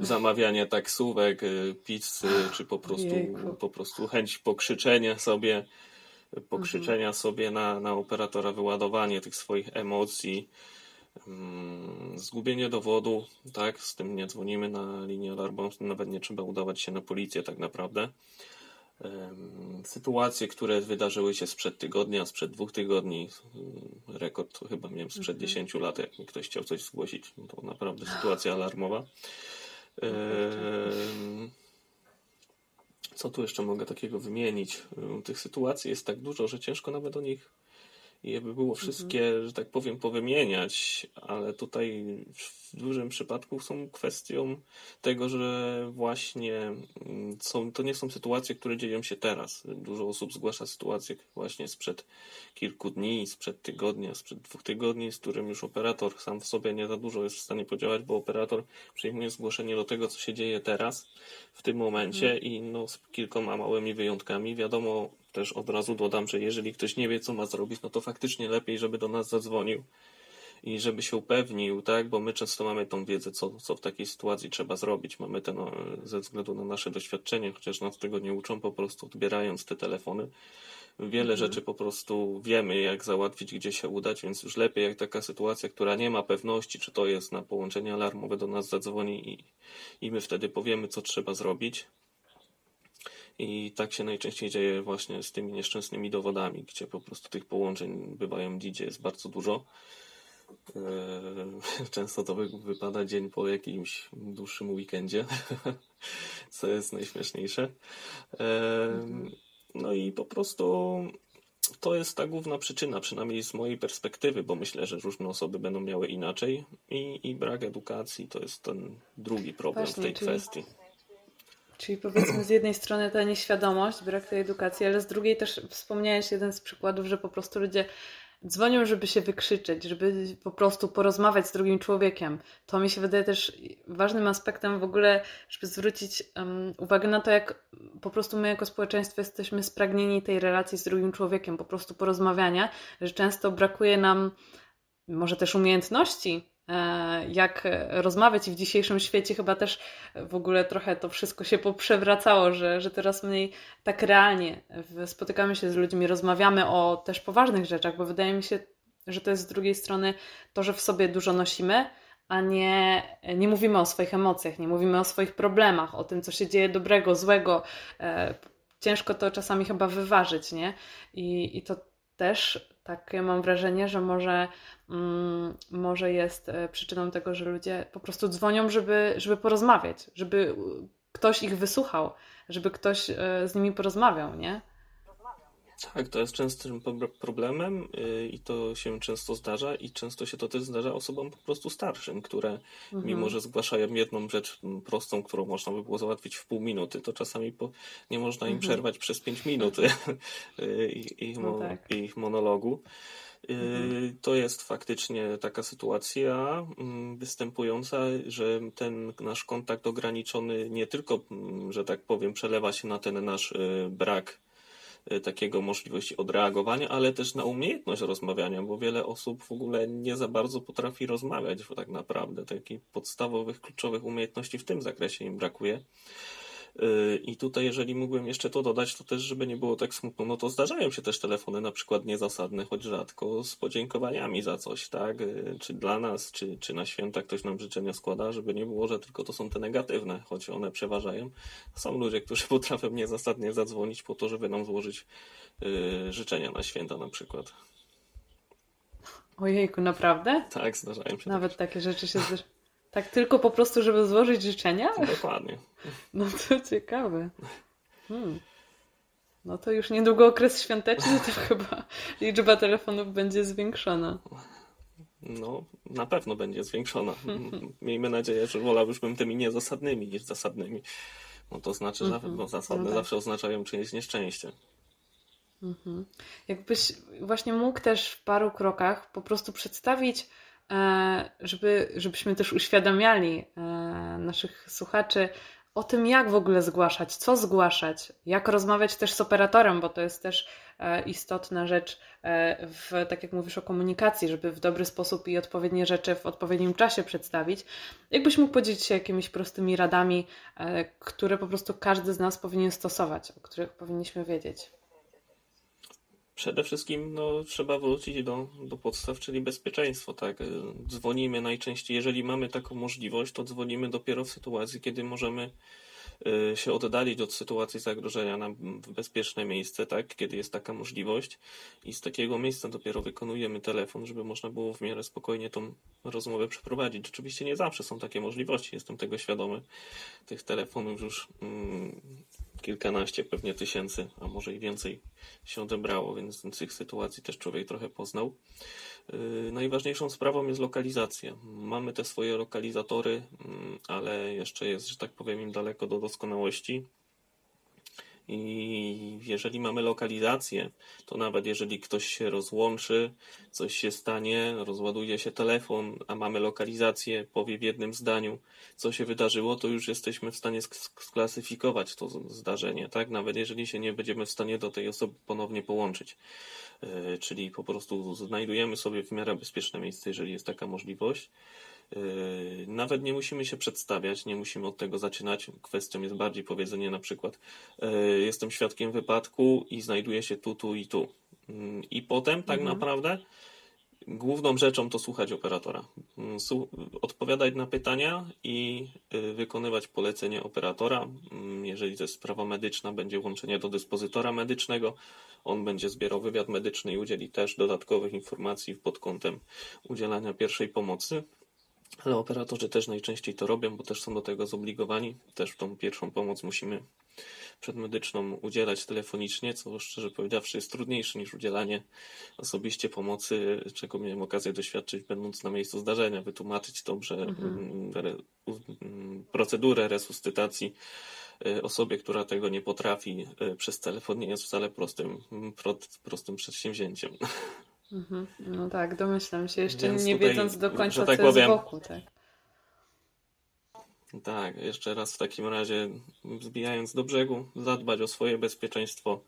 zamawianie taksówek, y, pizzy, czy po prostu, po prostu chęć pokrzyczenia sobie pokrzyczenia mhm. sobie na, na operatora, wyładowanie tych swoich emocji, mm, zgubienie dowodu, tak, z tym nie dzwonimy na linię alarmową, nawet nie trzeba udawać się na policję tak naprawdę. Sytuacje, które wydarzyły się sprzed tygodnia, sprzed dwóch tygodni, rekord to chyba miałem sprzed mhm. 10 lat, jak mi ktoś chciał coś zgłosić, to naprawdę sytuacja *laughs* alarmowa. Co tu jeszcze mogę takiego wymienić? Tych sytuacji jest tak dużo, że ciężko nawet o nich je by było wszystkie, mhm. że tak powiem, powymieniać, ale tutaj w dużym przypadku są kwestią tego, że właśnie mm, są, to nie są sytuacje, które dzieją się teraz. Dużo osób zgłasza sytuacje właśnie sprzed kilku dni, sprzed tygodnia, sprzed dwóch tygodni, z którym już operator sam w sobie nie za dużo jest w stanie podziałać, bo operator przyjmuje zgłoszenie do tego, co się dzieje teraz, w tym momencie mhm. i no, z kilkoma małymi wyjątkami. Wiadomo, też od razu dodam, że jeżeli ktoś nie wie, co ma zrobić, no to faktycznie lepiej, żeby do nas zadzwonił i żeby się upewnił, tak, bo my często mamy tą wiedzę, co, co w takiej sytuacji trzeba zrobić. Mamy ten, no, ze względu na nasze doświadczenie, chociaż nas tego nie uczą, po prostu odbierając te telefony. Wiele mhm. rzeczy po prostu wiemy, jak załatwić, gdzie się udać, więc już lepiej, jak taka sytuacja, która nie ma pewności, czy to jest na połączenie alarmowe, do nas zadzwoni i, i my wtedy powiemy, co trzeba zrobić. I tak się najczęściej dzieje właśnie z tymi nieszczęsnymi dowodami, gdzie po prostu tych połączeń bywają gdzie jest bardzo dużo. Eee, *laughs* często to wypada dzień po jakimś dłuższym weekendzie, *laughs* co jest najśmieszniejsze. Eee, no i po prostu to jest ta główna przyczyna, przynajmniej z mojej perspektywy, bo myślę, że różne osoby będą miały inaczej i, i brak edukacji to jest ten drugi problem Właśnie, w tej kwestii. Czyli powiedzmy z jednej strony ta nieświadomość, brak tej edukacji, ale z drugiej też wspomniałeś jeden z przykładów, że po prostu ludzie dzwonią, żeby się wykrzyczeć, żeby po prostu porozmawiać z drugim człowiekiem. To mi się wydaje też ważnym aspektem w ogóle, żeby zwrócić um, uwagę na to, jak po prostu my jako społeczeństwo jesteśmy spragnieni tej relacji z drugim człowiekiem, po prostu porozmawiania, że często brakuje nam może też umiejętności jak rozmawiać i w dzisiejszym świecie chyba też w ogóle trochę to wszystko się poprzewracało, że, że teraz mniej tak realnie spotykamy się z ludźmi, rozmawiamy o też poważnych rzeczach, bo wydaje mi się, że to jest z drugiej strony to, że w sobie dużo nosimy, a nie, nie mówimy o swoich emocjach, nie mówimy o swoich problemach, o tym, co się dzieje dobrego, złego. E, ciężko to czasami chyba wyważyć, nie? I, i to też takie mam wrażenie, że może, mm, może jest e, przyczyną tego, że ludzie po prostu dzwonią, żeby, żeby porozmawiać, żeby ktoś ich wysłuchał, żeby ktoś e, z nimi porozmawiał, nie? Tak, to jest częstym problemem y, i to się często zdarza i często się to też zdarza osobom po prostu starszym, które mhm. mimo, że zgłaszają jedną rzecz prostą, którą można by było załatwić w pół minuty, to czasami po, nie można im mhm. przerwać przez pięć minut *laughs* y, ich, ich, no tak. ich monologu. Y, mhm. To jest faktycznie taka sytuacja mm, występująca, że ten nasz kontakt ograniczony nie tylko, mm, że tak powiem, przelewa się na ten nasz brak takiego możliwości odreagowania, ale też na umiejętność rozmawiania, bo wiele osób w ogóle nie za bardzo potrafi rozmawiać, bo tak naprawdę takich podstawowych, kluczowych umiejętności w tym zakresie im brakuje. Y, I tutaj, jeżeli mógłbym jeszcze to dodać, to też, żeby nie było tak smutno, no to zdarzają się też telefony na przykład niezasadne, choć rzadko, z podziękowaniami za coś, tak? Y, czy dla nas, czy, czy na święta ktoś nam życzenia składa, żeby nie było, że tylko to są te negatywne, choć one przeważają. Są ludzie, którzy *laughs* potrafią niezasadnie zadzwonić po to, żeby nam złożyć yy, życzenia na święta na przykład. Ojejku, naprawdę? Tak, zdarzają się. Nawet takie rzeczy się zdarzają. Tak tylko po prostu, żeby złożyć życzenia? Dokładnie. No to ciekawe. Hmm. No to już niedługo okres świąteczny, to *laughs* chyba liczba telefonów będzie zwiększona. No, na pewno będzie zwiększona. Miejmy nadzieję, że wolałbym tymi niezasadnymi niż zasadnymi. No to znaczy, że -hmm. zasadne no tak. zawsze oznaczają czyjeś nieszczęście. Mhm. Jakbyś właśnie mógł też w paru krokach po prostu przedstawić żeby, żebyśmy też uświadamiali e, naszych słuchaczy o tym, jak w ogóle zgłaszać, co zgłaszać, jak rozmawiać też z operatorem, bo to jest też e, istotna rzecz, w, tak jak mówisz o komunikacji, żeby w dobry sposób i odpowiednie rzeczy w odpowiednim czasie przedstawić. Jakbyś mógł podzielić się jakimiś prostymi radami, które po prostu każdy z nas powinien stosować, o których powinniśmy wiedzieć? Przede wszystkim no, trzeba wrócić do, do podstaw, czyli bezpieczeństwo. Tak? Dzwonimy najczęściej, jeżeli mamy taką możliwość, to dzwonimy dopiero w sytuacji, kiedy możemy y, się oddalić od sytuacji zagrożenia na, bezpieczne miejsce, tak, kiedy jest taka możliwość i z takiego miejsca dopiero wykonujemy telefon, żeby można było w miarę spokojnie tą rozmowę przeprowadzić. Oczywiście nie zawsze są takie możliwości, jestem tego świadomy. Tych telefonów już mm, kilkanaście pewnie tysięcy, a może i więcej się odebrało, więc tych sytuacji też człowiek trochę poznał. Yy, najważniejszą sprawą jest lokalizacja. Mamy te swoje lokalizatory, mm, ale jeszcze jest, że tak powiem, im daleko do doskonałości. I jeżeli mamy lokalizację, to nawet jeżeli ktoś się rozłączy, coś się stanie, rozładuje się telefon, a mamy lokalizację, powie w jednym zdaniu, co się wydarzyło, to już jesteśmy w stanie sklasyfikować to zdarzenie, tak? Nawet jeżeli się nie będziemy w stanie do tej osoby ponownie połączyć. Yy, czyli po prostu znajdujemy sobie w miarę bezpieczne miejsce, jeżeli jest taka możliwość. Yy, nawet nie musimy się przedstawiać, nie musimy od tego zaczynać. Kwestią jest bardziej powiedzenie na przykład yy, jestem świadkiem wypadku i znajduję się tu, tu i tu. Yy, I potem tak mhm. naprawdę główną rzeczą to słuchać operatora. Odpowiadać na pytania i wykonywać polecenie operatora. Jeżeli to jest sprawa medyczna, będzie łączenie do dyspozytora medycznego. On będzie zbierał wywiad medyczny i udzieli też dodatkowych informacji pod kątem udzielania pierwszej pomocy. Ale operatorzy też najczęściej to robią, bo też są do tego zobligowani. Też tą pierwszą pomoc musimy przedmedyczną udzielać telefonicznie, co szczerze powiedziawszy jest trudniejsze niż udzielanie osobiście pomocy, czego miałem okazję doświadczyć będąc na miejscu zdarzenia, wytłumaczyć dobrze mhm. Mm, procedurę resuscytacji y, osobie, która tego nie potrafi y, przez telefon nie jest wcale prostym, prostym przedsięwzięciem. *laughs* Mhm. No tak, domyślam się, jeszcze Więc nie tutaj, wiedząc do końca, tak co powiem, jest wokół. Tak. tak, jeszcze raz w takim razie, zbijając do brzegu, zadbać o swoje bezpieczeństwo,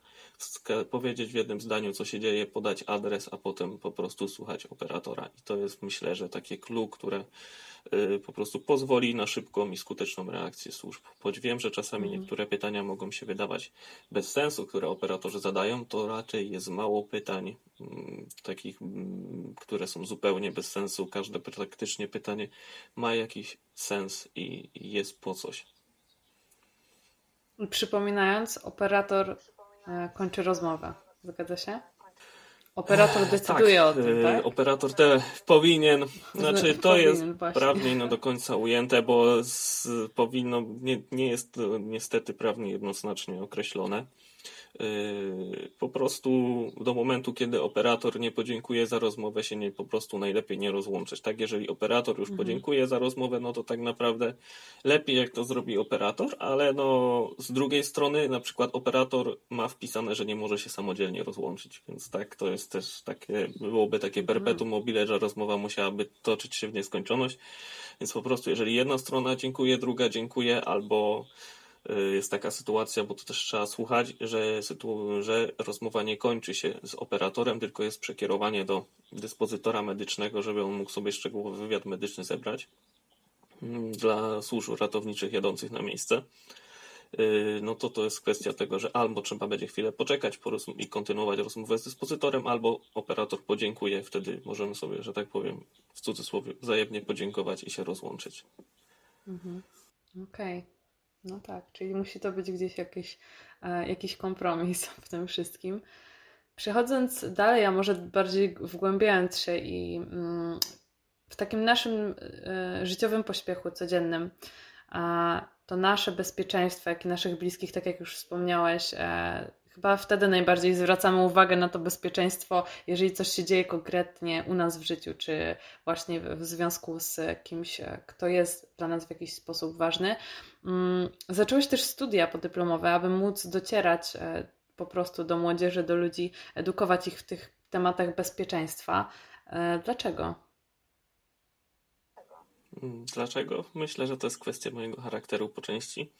powiedzieć w jednym zdaniu, co się dzieje, podać adres, a potem po prostu słuchać operatora. I to jest, myślę, że takie clue, które po prostu pozwoli na szybką i skuteczną reakcję służb. Choć wiem, że czasami mhm. niektóre pytania mogą się wydawać bez sensu, które operatorzy zadają, to raczej jest mało pytań mm, takich, mm, które są zupełnie bez sensu. Każde praktycznie pytanie ma jakiś sens i jest po coś. Przypominając, operator e, kończy rozmowę. Zgadza się? Operator decyduje tak, o tym, tak? Operator te powinien, znaczy to powinien, jest właśnie. prawnie no do końca ujęte, bo z, powinno, nie, nie jest niestety prawnie jednoznacznie określone. Yy, po prostu do momentu, kiedy operator nie podziękuje za rozmowę, się nie, po prostu najlepiej nie rozłączyć. Tak, jeżeli operator już Mhm. podziękuje za rozmowę, no to tak naprawdę lepiej jak to zrobi operator, ale no z drugiej strony na przykład operator ma wpisane, że nie może się samodzielnie rozłączyć, więc tak, to jest też takie, byłoby takie perpetuum mobile, że rozmowa musiałaby toczyć się w nieskończoność, więc po prostu jeżeli jedna strona dziękuje, druga dziękuję, albo jest taka sytuacja, bo to też trzeba słuchać, że, że rozmowa nie kończy się z operatorem, tylko jest przekierowanie do dyspozytora medycznego, żeby on mógł sobie szczegółowy wywiad medyczny zebrać mm, dla służb ratowniczych jadących na miejsce. Yy, No to to jest kwestia tego, że albo trzeba będzie chwilę poczekać i kontynuować rozmowę z dyspozytorem, albo operator podziękuje, wtedy możemy sobie, że tak powiem, w cudzysłowie wzajemnie podziękować i się rozłączyć. Okej. No tak, czyli musi to być gdzieś jakiś, e, jakiś kompromis *laughs* w tym wszystkim. Przechodząc dalej, a może bardziej wgłębiając się i mm, w takim naszym e, życiowym pośpiechu codziennym, to nasze bezpieczeństwo, jak i naszych bliskich, tak jak już wspomniałeś, e, chyba wtedy najbardziej zwracamy uwagę na to bezpieczeństwo, jeżeli coś się dzieje konkretnie u nas w życiu, czy właśnie w, związku z kimś, kto jest dla nas w jakiś sposób ważny. Mm, Zacząłeś też studia podyplomowe, aby móc docierać e, po prostu do młodzieży, do ludzi, edukować ich w tych tematach bezpieczeństwa. E, Dlaczego? Dlaczego? Myślę, że to jest kwestia mojego charakteru po części.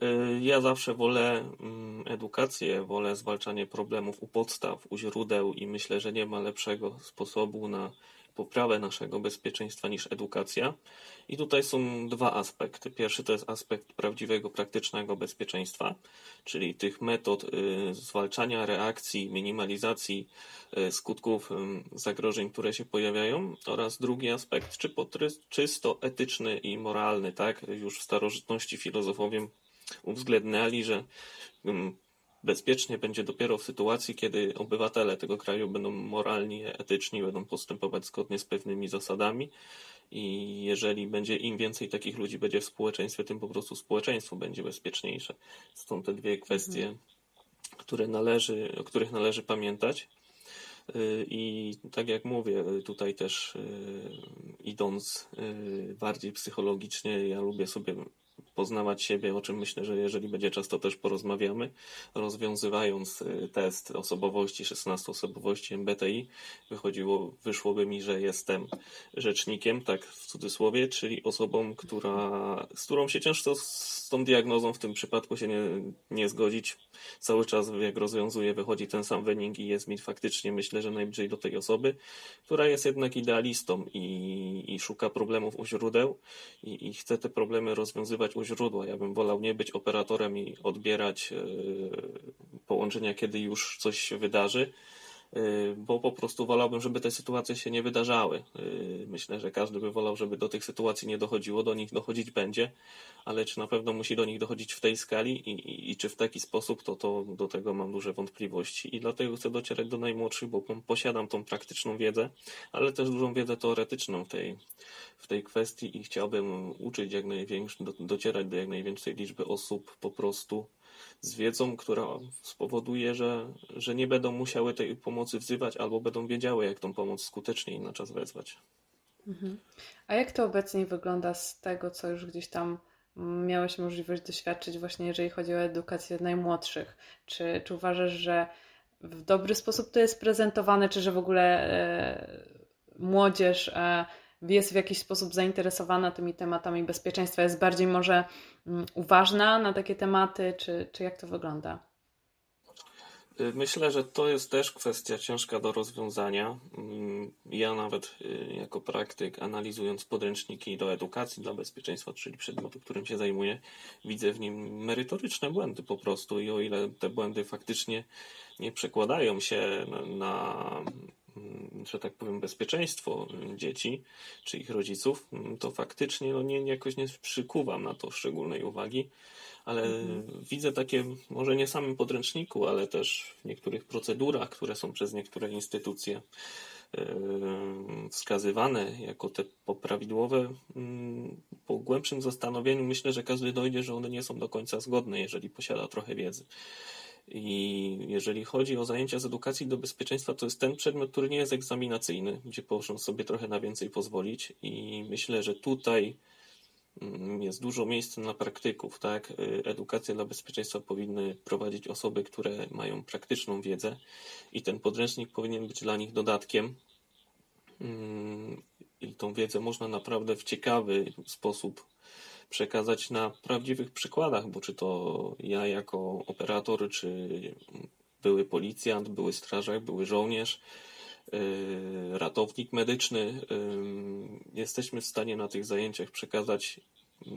Yy, Ja zawsze wolę mm, edukację, wolę zwalczanie problemów u podstaw, u źródeł i myślę, że nie ma lepszego sposobu na poprawę naszego bezpieczeństwa niż edukacja. I tutaj są dwa aspekty. Pierwszy to jest aspekt prawdziwego, praktycznego bezpieczeństwa, czyli tych metod y, zwalczania reakcji, minimalizacji y, skutków y, zagrożeń, które się pojawiają, oraz drugi aspekt, czy czysto etyczny i moralny, tak? Już w starożytności filozofowie uwzględniali, że mm, bezpiecznie będzie dopiero w sytuacji, kiedy obywatele tego kraju będą moralni, etyczni, będą postępować zgodnie z pewnymi zasadami. I jeżeli będzie im więcej takich ludzi będzie w społeczeństwie, tym po prostu społeczeństwo będzie bezpieczniejsze. Stąd te dwie kwestie, które należy, o których należy pamiętać. Y, I tak jak mówię, tutaj też y, idąc y, bardziej psychologicznie, ja lubię sobie poznawać siebie, o czym myślę, że jeżeli będzie czas, to też porozmawiamy. Rozwiązywając y, test osobowości, 16 osobowości MBTI, wychodziło, wyszłoby mi, że jestem rzecznikiem, tak w cudzysłowie, czyli osobą, która, z którą się ciężko z tą diagnozą w tym przypadku się nie, nie zgodzić. Cały czas, jak rozwiązuję, wychodzi ten sam wynik i jest mi faktycznie, myślę, że najbliżej do tej osoby, która jest jednak idealistą i, i szuka problemów u źródeł i, i chce te problemy rozwiązywać źródła. Ja bym wolał nie być operatorem i odbierać e, połączenia, kiedy już coś się wydarzy, bo po prostu wolałbym, żeby te sytuacje się nie wydarzały. E, Myślę, że każdy by wolał, żeby do tych sytuacji nie dochodziło, do nich dochodzić będzie, ale czy na pewno musi do nich dochodzić w tej skali i, i, i czy w taki sposób, to, to do tego mam duże wątpliwości i dlatego chcę docierać do najmłodszych, bo posiadam tą praktyczną wiedzę, ale też dużą wiedzę teoretyczną w tej, w tej kwestii i chciałbym uczyć jak największy, do, docierać do jak największej liczby osób po prostu z wiedzą, która spowoduje, że, że nie będą musiały tej pomocy wzywać albo będą wiedziały, jak tą pomoc skuteczniej na czas wezwać. A jak to obecnie wygląda z tego, co już gdzieś tam miałeś możliwość doświadczyć, właśnie jeżeli chodzi o edukację najmłodszych? Czy, czy uważasz, że w dobry sposób to jest prezentowane, czy że w ogóle e, młodzież e, jest w jakiś sposób zainteresowana tymi tematami bezpieczeństwa, jest bardziej może mm, uważna na takie tematy, czy, czy jak to wygląda? Y, Myślę, że to jest też kwestia ciężka do rozwiązania. Mm, Ja nawet y, jako praktyk, analizując podręczniki do edukacji dla bezpieczeństwa, czyli przedmiotu, którym się zajmuję, widzę w nim merytoryczne błędy po prostu i o ile te błędy faktycznie nie przekładają się na, że tak powiem, bezpieczeństwo dzieci czy ich rodziców, mm, to faktycznie no nie, jakoś nie przykuwam na to szczególnej uwagi, ale mhm. widzę takie, może nie samym podręczniku, ale też w niektórych procedurach, które są przez niektóre instytucje wskazywane jako te poprawidłowe, mm, po głębszym zastanowieniu myślę, że każdy dojdzie, że one nie są do końca zgodne, jeżeli posiada trochę wiedzy. I jeżeli chodzi o zajęcia z edukacji do bezpieczeństwa, to jest ten przedmiot, który nie jest egzaminacyjny, gdzie proszę sobie trochę na więcej pozwolić. I myślę, że tutaj mm, jest dużo miejsca na praktyków, tak? Edukację dla bezpieczeństwa powinny prowadzić osoby, które mają praktyczną wiedzę i ten podręcznik powinien być dla nich dodatkiem. Mm, I tą wiedzę można naprawdę w ciekawy sposób przekazać na prawdziwych przykładach, bo czy to ja jako operator, czy były policjant, były strażak, były żołnierz, yy, ratownik medyczny, yy, jesteśmy w stanie na tych zajęciach przekazać yy,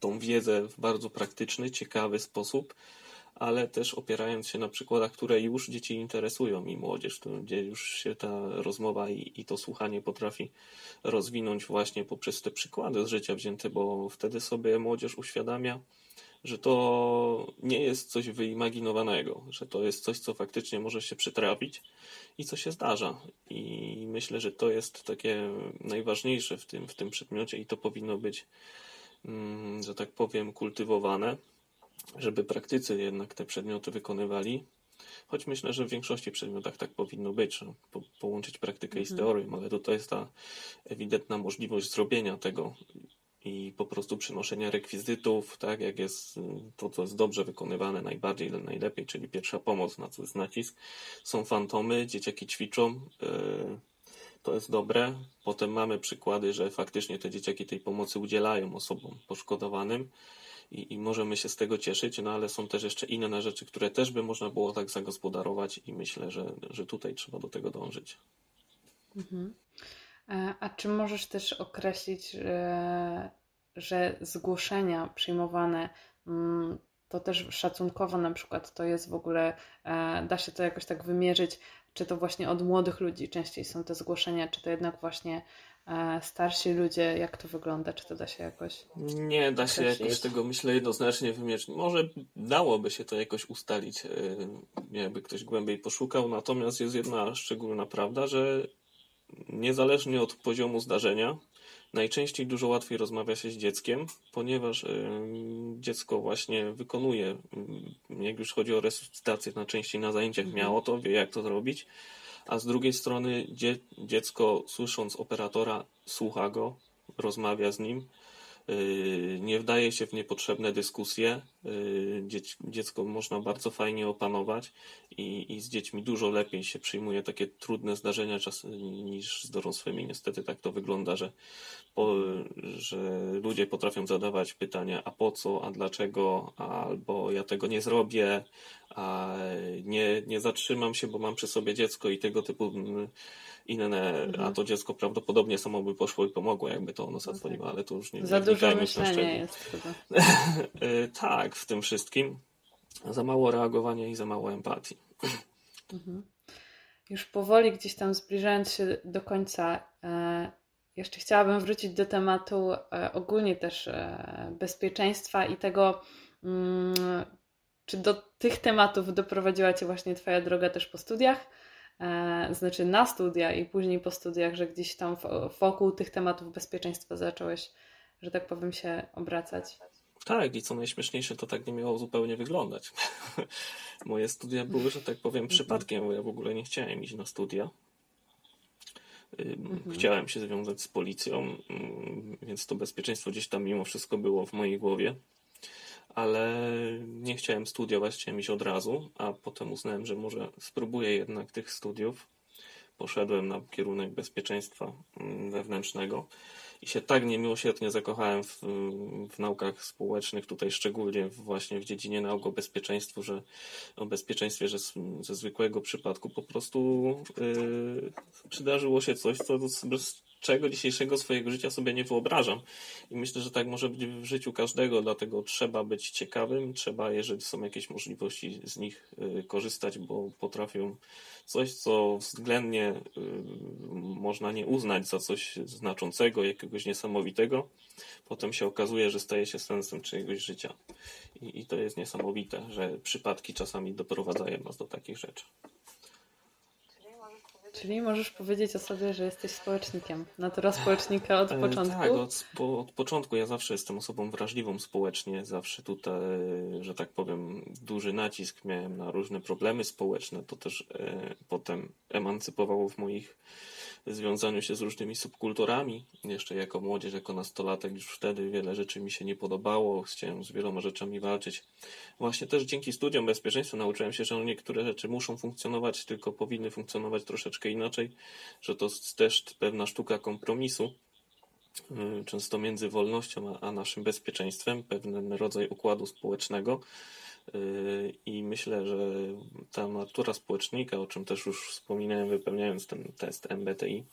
tą wiedzę w bardzo praktyczny, ciekawy sposób, ale też opierając się na przykładach, które już dzieci interesują i młodzież, gdzie już się ta rozmowa i, i to słuchanie potrafi rozwinąć właśnie poprzez te przykłady z życia wzięte, bo wtedy sobie młodzież uświadamia, że to nie jest coś wyimaginowanego, że to jest coś, co faktycznie może się przytrafić i co się zdarza. I myślę, że to jest takie najważniejsze w tym, w tym przedmiocie i to powinno być, mm, że tak powiem, kultywowane żeby praktycy jednak te przedmioty wykonywali. Choć myślę, że w większości przedmiotach tak powinno być, że po, połączyć praktykę mhm. i z mhm. teorią, ale tutaj jest ta ewidentna możliwość zrobienia tego i po prostu przynoszenia rekwizytów, tak jak jest to, co jest dobrze wykonywane, najbardziej, najlepiej, czyli pierwsza pomoc, na co jest nacisk. Są fantomy, dzieciaki ćwiczą, yy, to jest dobre. Potem mamy przykłady, że faktycznie te dzieciaki tej pomocy udzielają osobom poszkodowanym i, i możemy się z tego cieszyć, no ale są też jeszcze inne rzeczy, które też by można było tak zagospodarować i myślę, że, że tutaj trzeba do tego dążyć. Mhm. E, a czy możesz też określić, że, że zgłoszenia przyjmowane mm, to też szacunkowo na przykład to jest w ogóle, e, da się to jakoś tak wymierzyć, czy to właśnie od młodych ludzi częściej są te zgłoszenia, czy to jednak właśnie starsi ludzie, jak to wygląda? Czy to da się jakoś. Nie da się jakoś tego, myślę, jednoznacznie wymierzyć. Może dałoby się to jakoś ustalić, e, jakby ktoś głębiej poszukał, natomiast jest jedna szczególna prawda, że niezależnie od poziomu zdarzenia, najczęściej dużo łatwiej rozmawia się z dzieckiem, ponieważ e, dziecko właśnie wykonuje, jak już chodzi o resuscytację, najczęściej na zajęciach miało to, wie jak to zrobić a z drugiej strony dzie dziecko słysząc operatora słucha go, rozmawia z nim, yy, nie wdaje się w niepotrzebne dyskusje. Yy, dziecko można bardzo fajnie opanować i, i z dziećmi dużo lepiej się przyjmuje takie trudne zdarzenia czas, niż z dorosłymi. Niestety tak to wygląda, że, po, że ludzie potrafią zadawać pytania, a po co, a dlaczego, albo ja tego nie zrobię, a nie, nie zatrzymam się, bo mam przy sobie dziecko i tego typu mm, inne, mhm. a to dziecko prawdopodobnie samo by poszło i pomogło, jakby to ono no zadzwoniło, tak. ale to już nie Za dużo myślenia jest chyba. *laughs* E, tak, w tym wszystkim. Za mało reagowania i za mało empatii. Mhm. Już powoli gdzieś tam zbliżając się do końca, e, jeszcze chciałabym wrócić do tematu e, ogólnie też e, bezpieczeństwa i tego, mm, czy do tych tematów doprowadziła Cię właśnie Twoja droga też po studiach? Znaczy na studia i później po studiach, że gdzieś tam wokół tych tematów bezpieczeństwa zacząłeś, że tak powiem, się obracać. Tak, i co najśmieszniejsze, to tak nie miało zupełnie wyglądać. *laughs* Moje studia były, że tak powiem, mhm. przypadkiem, bo ja w ogóle nie chciałem iść na studia. Mhm. Chciałem się związać z policją, więc to bezpieczeństwo gdzieś tam mimo wszystko było w mojej głowie ale nie chciałem studiować, chciałem iść od razu, a potem uznałem, że może spróbuję jednak tych studiów. Poszedłem na kierunek bezpieczeństwa wewnętrznego i się tak niemiłosiernie zakochałem w, w naukach społecznych, tutaj szczególnie właśnie w dziedzinie nauk o bezpieczeństwu, że o bezpieczeństwie, że z, ze zwykłego przypadku po prostu yy, przydarzyło się coś, co czego dzisiejszego swojego życia sobie nie wyobrażam. I myślę, że tak może być w życiu każdego, dlatego trzeba być ciekawym, trzeba, jeżeli są jakieś możliwości, z nich y, korzystać, bo potrafią coś, co względnie y, można nie uznać za coś znaczącego, jakiegoś niesamowitego, potem się okazuje, że staje się sensem czyjegoś życia. I, i to jest niesamowite, że przypadki czasami doprowadzają nas do takich rzeczy. Czyli możesz powiedzieć o sobie, że jesteś społecznikiem. Natura społecznika od e, początku? Tak, od, od, początku. Ja zawsze jestem osobą wrażliwą społecznie. Zawsze tutaj, że tak powiem, duży nacisk miałem na różne problemy społeczne. To też e, potem emancypowało w moich związaniu się z różnymi subkulturami. Jeszcze jako młodzież, jako nastolatek, już wtedy wiele rzeczy mi się nie podobało. Chciałem z wieloma rzeczami walczyć. Właśnie też dzięki studiom bezpieczeństwa nauczyłem się, że niektóre rzeczy muszą funkcjonować, tylko powinny funkcjonować troszeczkę inaczej, że to jest też pewna sztuka kompromisu y, często między wolnością a naszym bezpieczeństwem, pewien rodzaj układu społecznego. Y, I myślę, że ta natura społecznika, o czym też już wspominałem, wypełniając ten test MBTI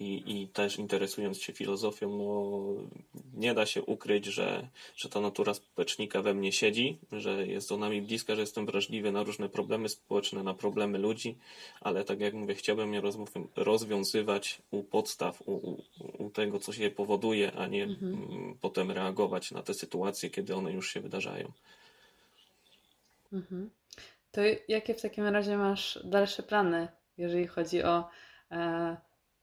i, i też interesując się filozofią, no, nie da się ukryć, że, że ta natura społecznika we mnie siedzi, że jest ona mi bliska, że jestem wrażliwy na różne problemy społeczne, na problemy ludzi, ale tak jak mówię, chciałbym je rozwiązywać u podstaw, u, u, u tego, co się je powoduje, a nie mhm. potem reagować na te sytuacje, kiedy one już się wydarzają. Mhm. To jakie w takim razie masz dalsze plany, jeżeli chodzi o e,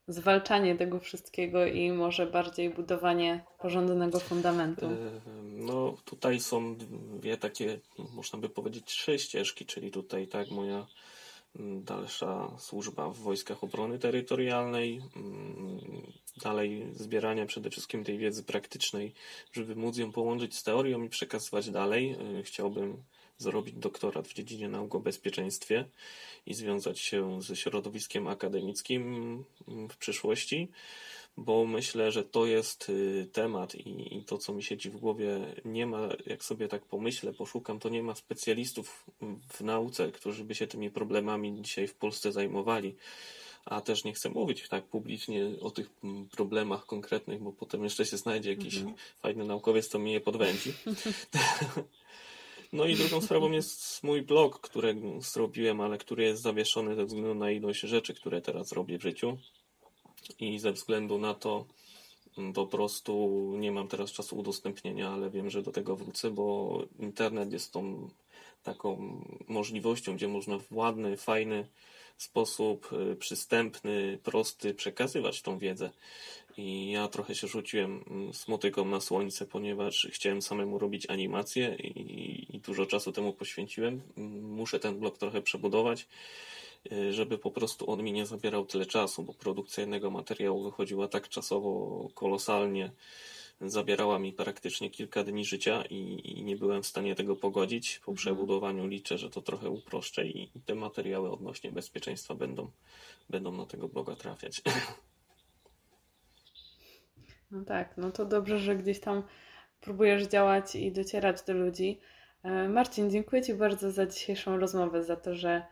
zwalczanie tego wszystkiego i może bardziej budowanie porządnego fundamentu? E, no, tutaj są dwie takie, można by powiedzieć, trzy ścieżki, czyli tutaj tak moja mm, dalsza służba w wojskach obrony terytorialnej, mm, dalej zbierania przede wszystkim tej wiedzy praktycznej, żeby móc ją połączyć z teorią i przekazywać dalej. E, chciałbym zrobić doktorat w dziedzinie nauk o bezpieczeństwie i związać się ze środowiskiem akademickim w przyszłości, bo myślę, że to jest y, temat i, i to, co mi siedzi w głowie, nie ma, jak sobie tak pomyślę, poszukam, to nie ma specjalistów w nauce, którzy by się tymi problemami dzisiaj w Polsce zajmowali a też nie chcę mówić tak publicznie o tych problemach konkretnych, bo potem jeszcze się znajdzie jakiś mhm. fajny naukowiec, to mnie je podwędzi. *laughs* No i drugą sprawą jest mój blog, który zrobiłem, ale który jest zawieszony ze względu na ilość rzeczy, które teraz robię w życiu. I ze względu na to mm, po prostu nie mam teraz czasu udostępnienia, ale wiem, że do tego wrócę, bo internet jest tą taką możliwością, gdzie można w ładny, fajny sposób, y, przystępny, prosty przekazywać tą wiedzę. I ja trochę się rzuciłem mm, smotyką na słońce, ponieważ chciałem samemu robić animacje i, i dużo czasu temu poświęciłem. Muszę ten blog trochę przebudować, y, żeby po prostu on mi nie zabierał tyle czasu, bo produkcja jednego materiału wychodziła tak czasowo kolosalnie, zabierała mi praktycznie kilka dni życia i, i, nie byłem w stanie tego pogodzić. Po mhm. przebudowaniu liczę, że to trochę uproszczę i, i te materiały odnośnie bezpieczeństwa będą, będą na tego bloga trafiać. *laughs* No tak, no to dobrze, że gdzieś tam próbujesz działać i docierać do ludzi. E, Marcin, dziękuję Ci bardzo za dzisiejszą rozmowę, za to, że,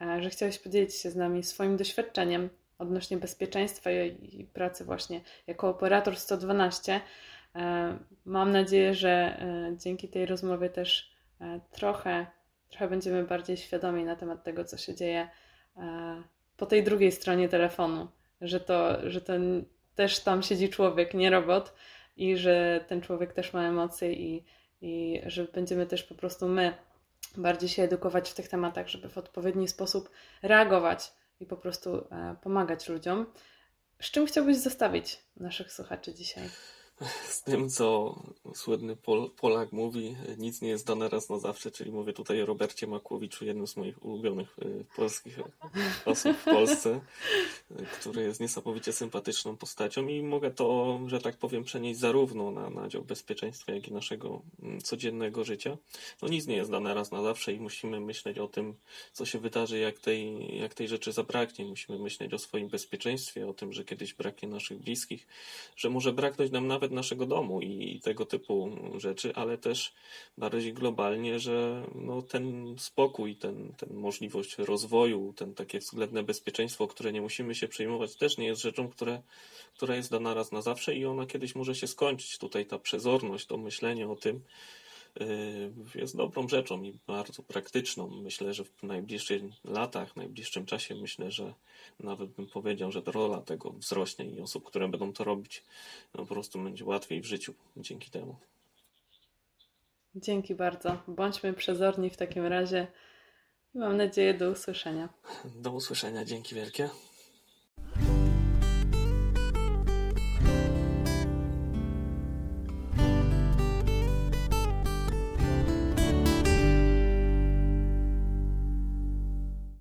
e, że chciałeś podzielić się z nami swoim doświadczeniem odnośnie bezpieczeństwa i, pracy właśnie jako operator 112. E, mam nadzieję, że dzięki tej rozmowie też trochę, trochę będziemy bardziej świadomi na temat tego, co się dzieje po tej drugiej stronie telefonu, że to, że to też tam siedzi człowiek, nie robot i że ten człowiek też ma emocje i, i że będziemy też po prostu my bardziej się edukować w tych tematach, żeby w odpowiedni sposób reagować i po prostu e, pomagać ludziom. Z czym chciałbyś zostawić naszych słuchaczy dzisiaj? Z tym, co słynny Pol Polak mówi, nic nie jest dane raz na zawsze, czyli mówię tutaj o Robercie Makłowiczu, jednym z moich ulubionych y, polskich osób w Polsce, który jest niesamowicie sympatyczną postacią i mogę to, że tak powiem, przenieść zarówno na, na dział bezpieczeństwa, jak i naszego mm, codziennego życia. No nic nie jest dane raz na zawsze i musimy myśleć o tym, co się wydarzy, jak tej, jak tej rzeczy zabraknie. Musimy myśleć o swoim bezpieczeństwie, o tym, że kiedyś braknie naszych bliskich, że może braknąć nam nawet nawet naszego domu i tego typu rzeczy, ale też bardziej globalnie, że no, ten spokój, ten, ten możliwość rozwoju, ten takie względne bezpieczeństwo, które nie musimy się przejmować, też nie jest rzeczą, które, która jest dana raz na zawsze i ona kiedyś może się skończyć. Tutaj ta przezorność, to myślenie o tym, jest dobrą rzeczą i bardzo praktyczną. Myślę, że w najbliższych latach, w najbliższym czasie, myślę, że nawet bym powiedział, że rola tego wzrośnie i osób, które będą to robić, no po prostu będzie łatwiej w życiu dzięki temu. Dzięki bardzo. Bądźmy przezorni w takim razie. Mam nadzieję do usłyszenia. Do usłyszenia. Dzięki wielkie.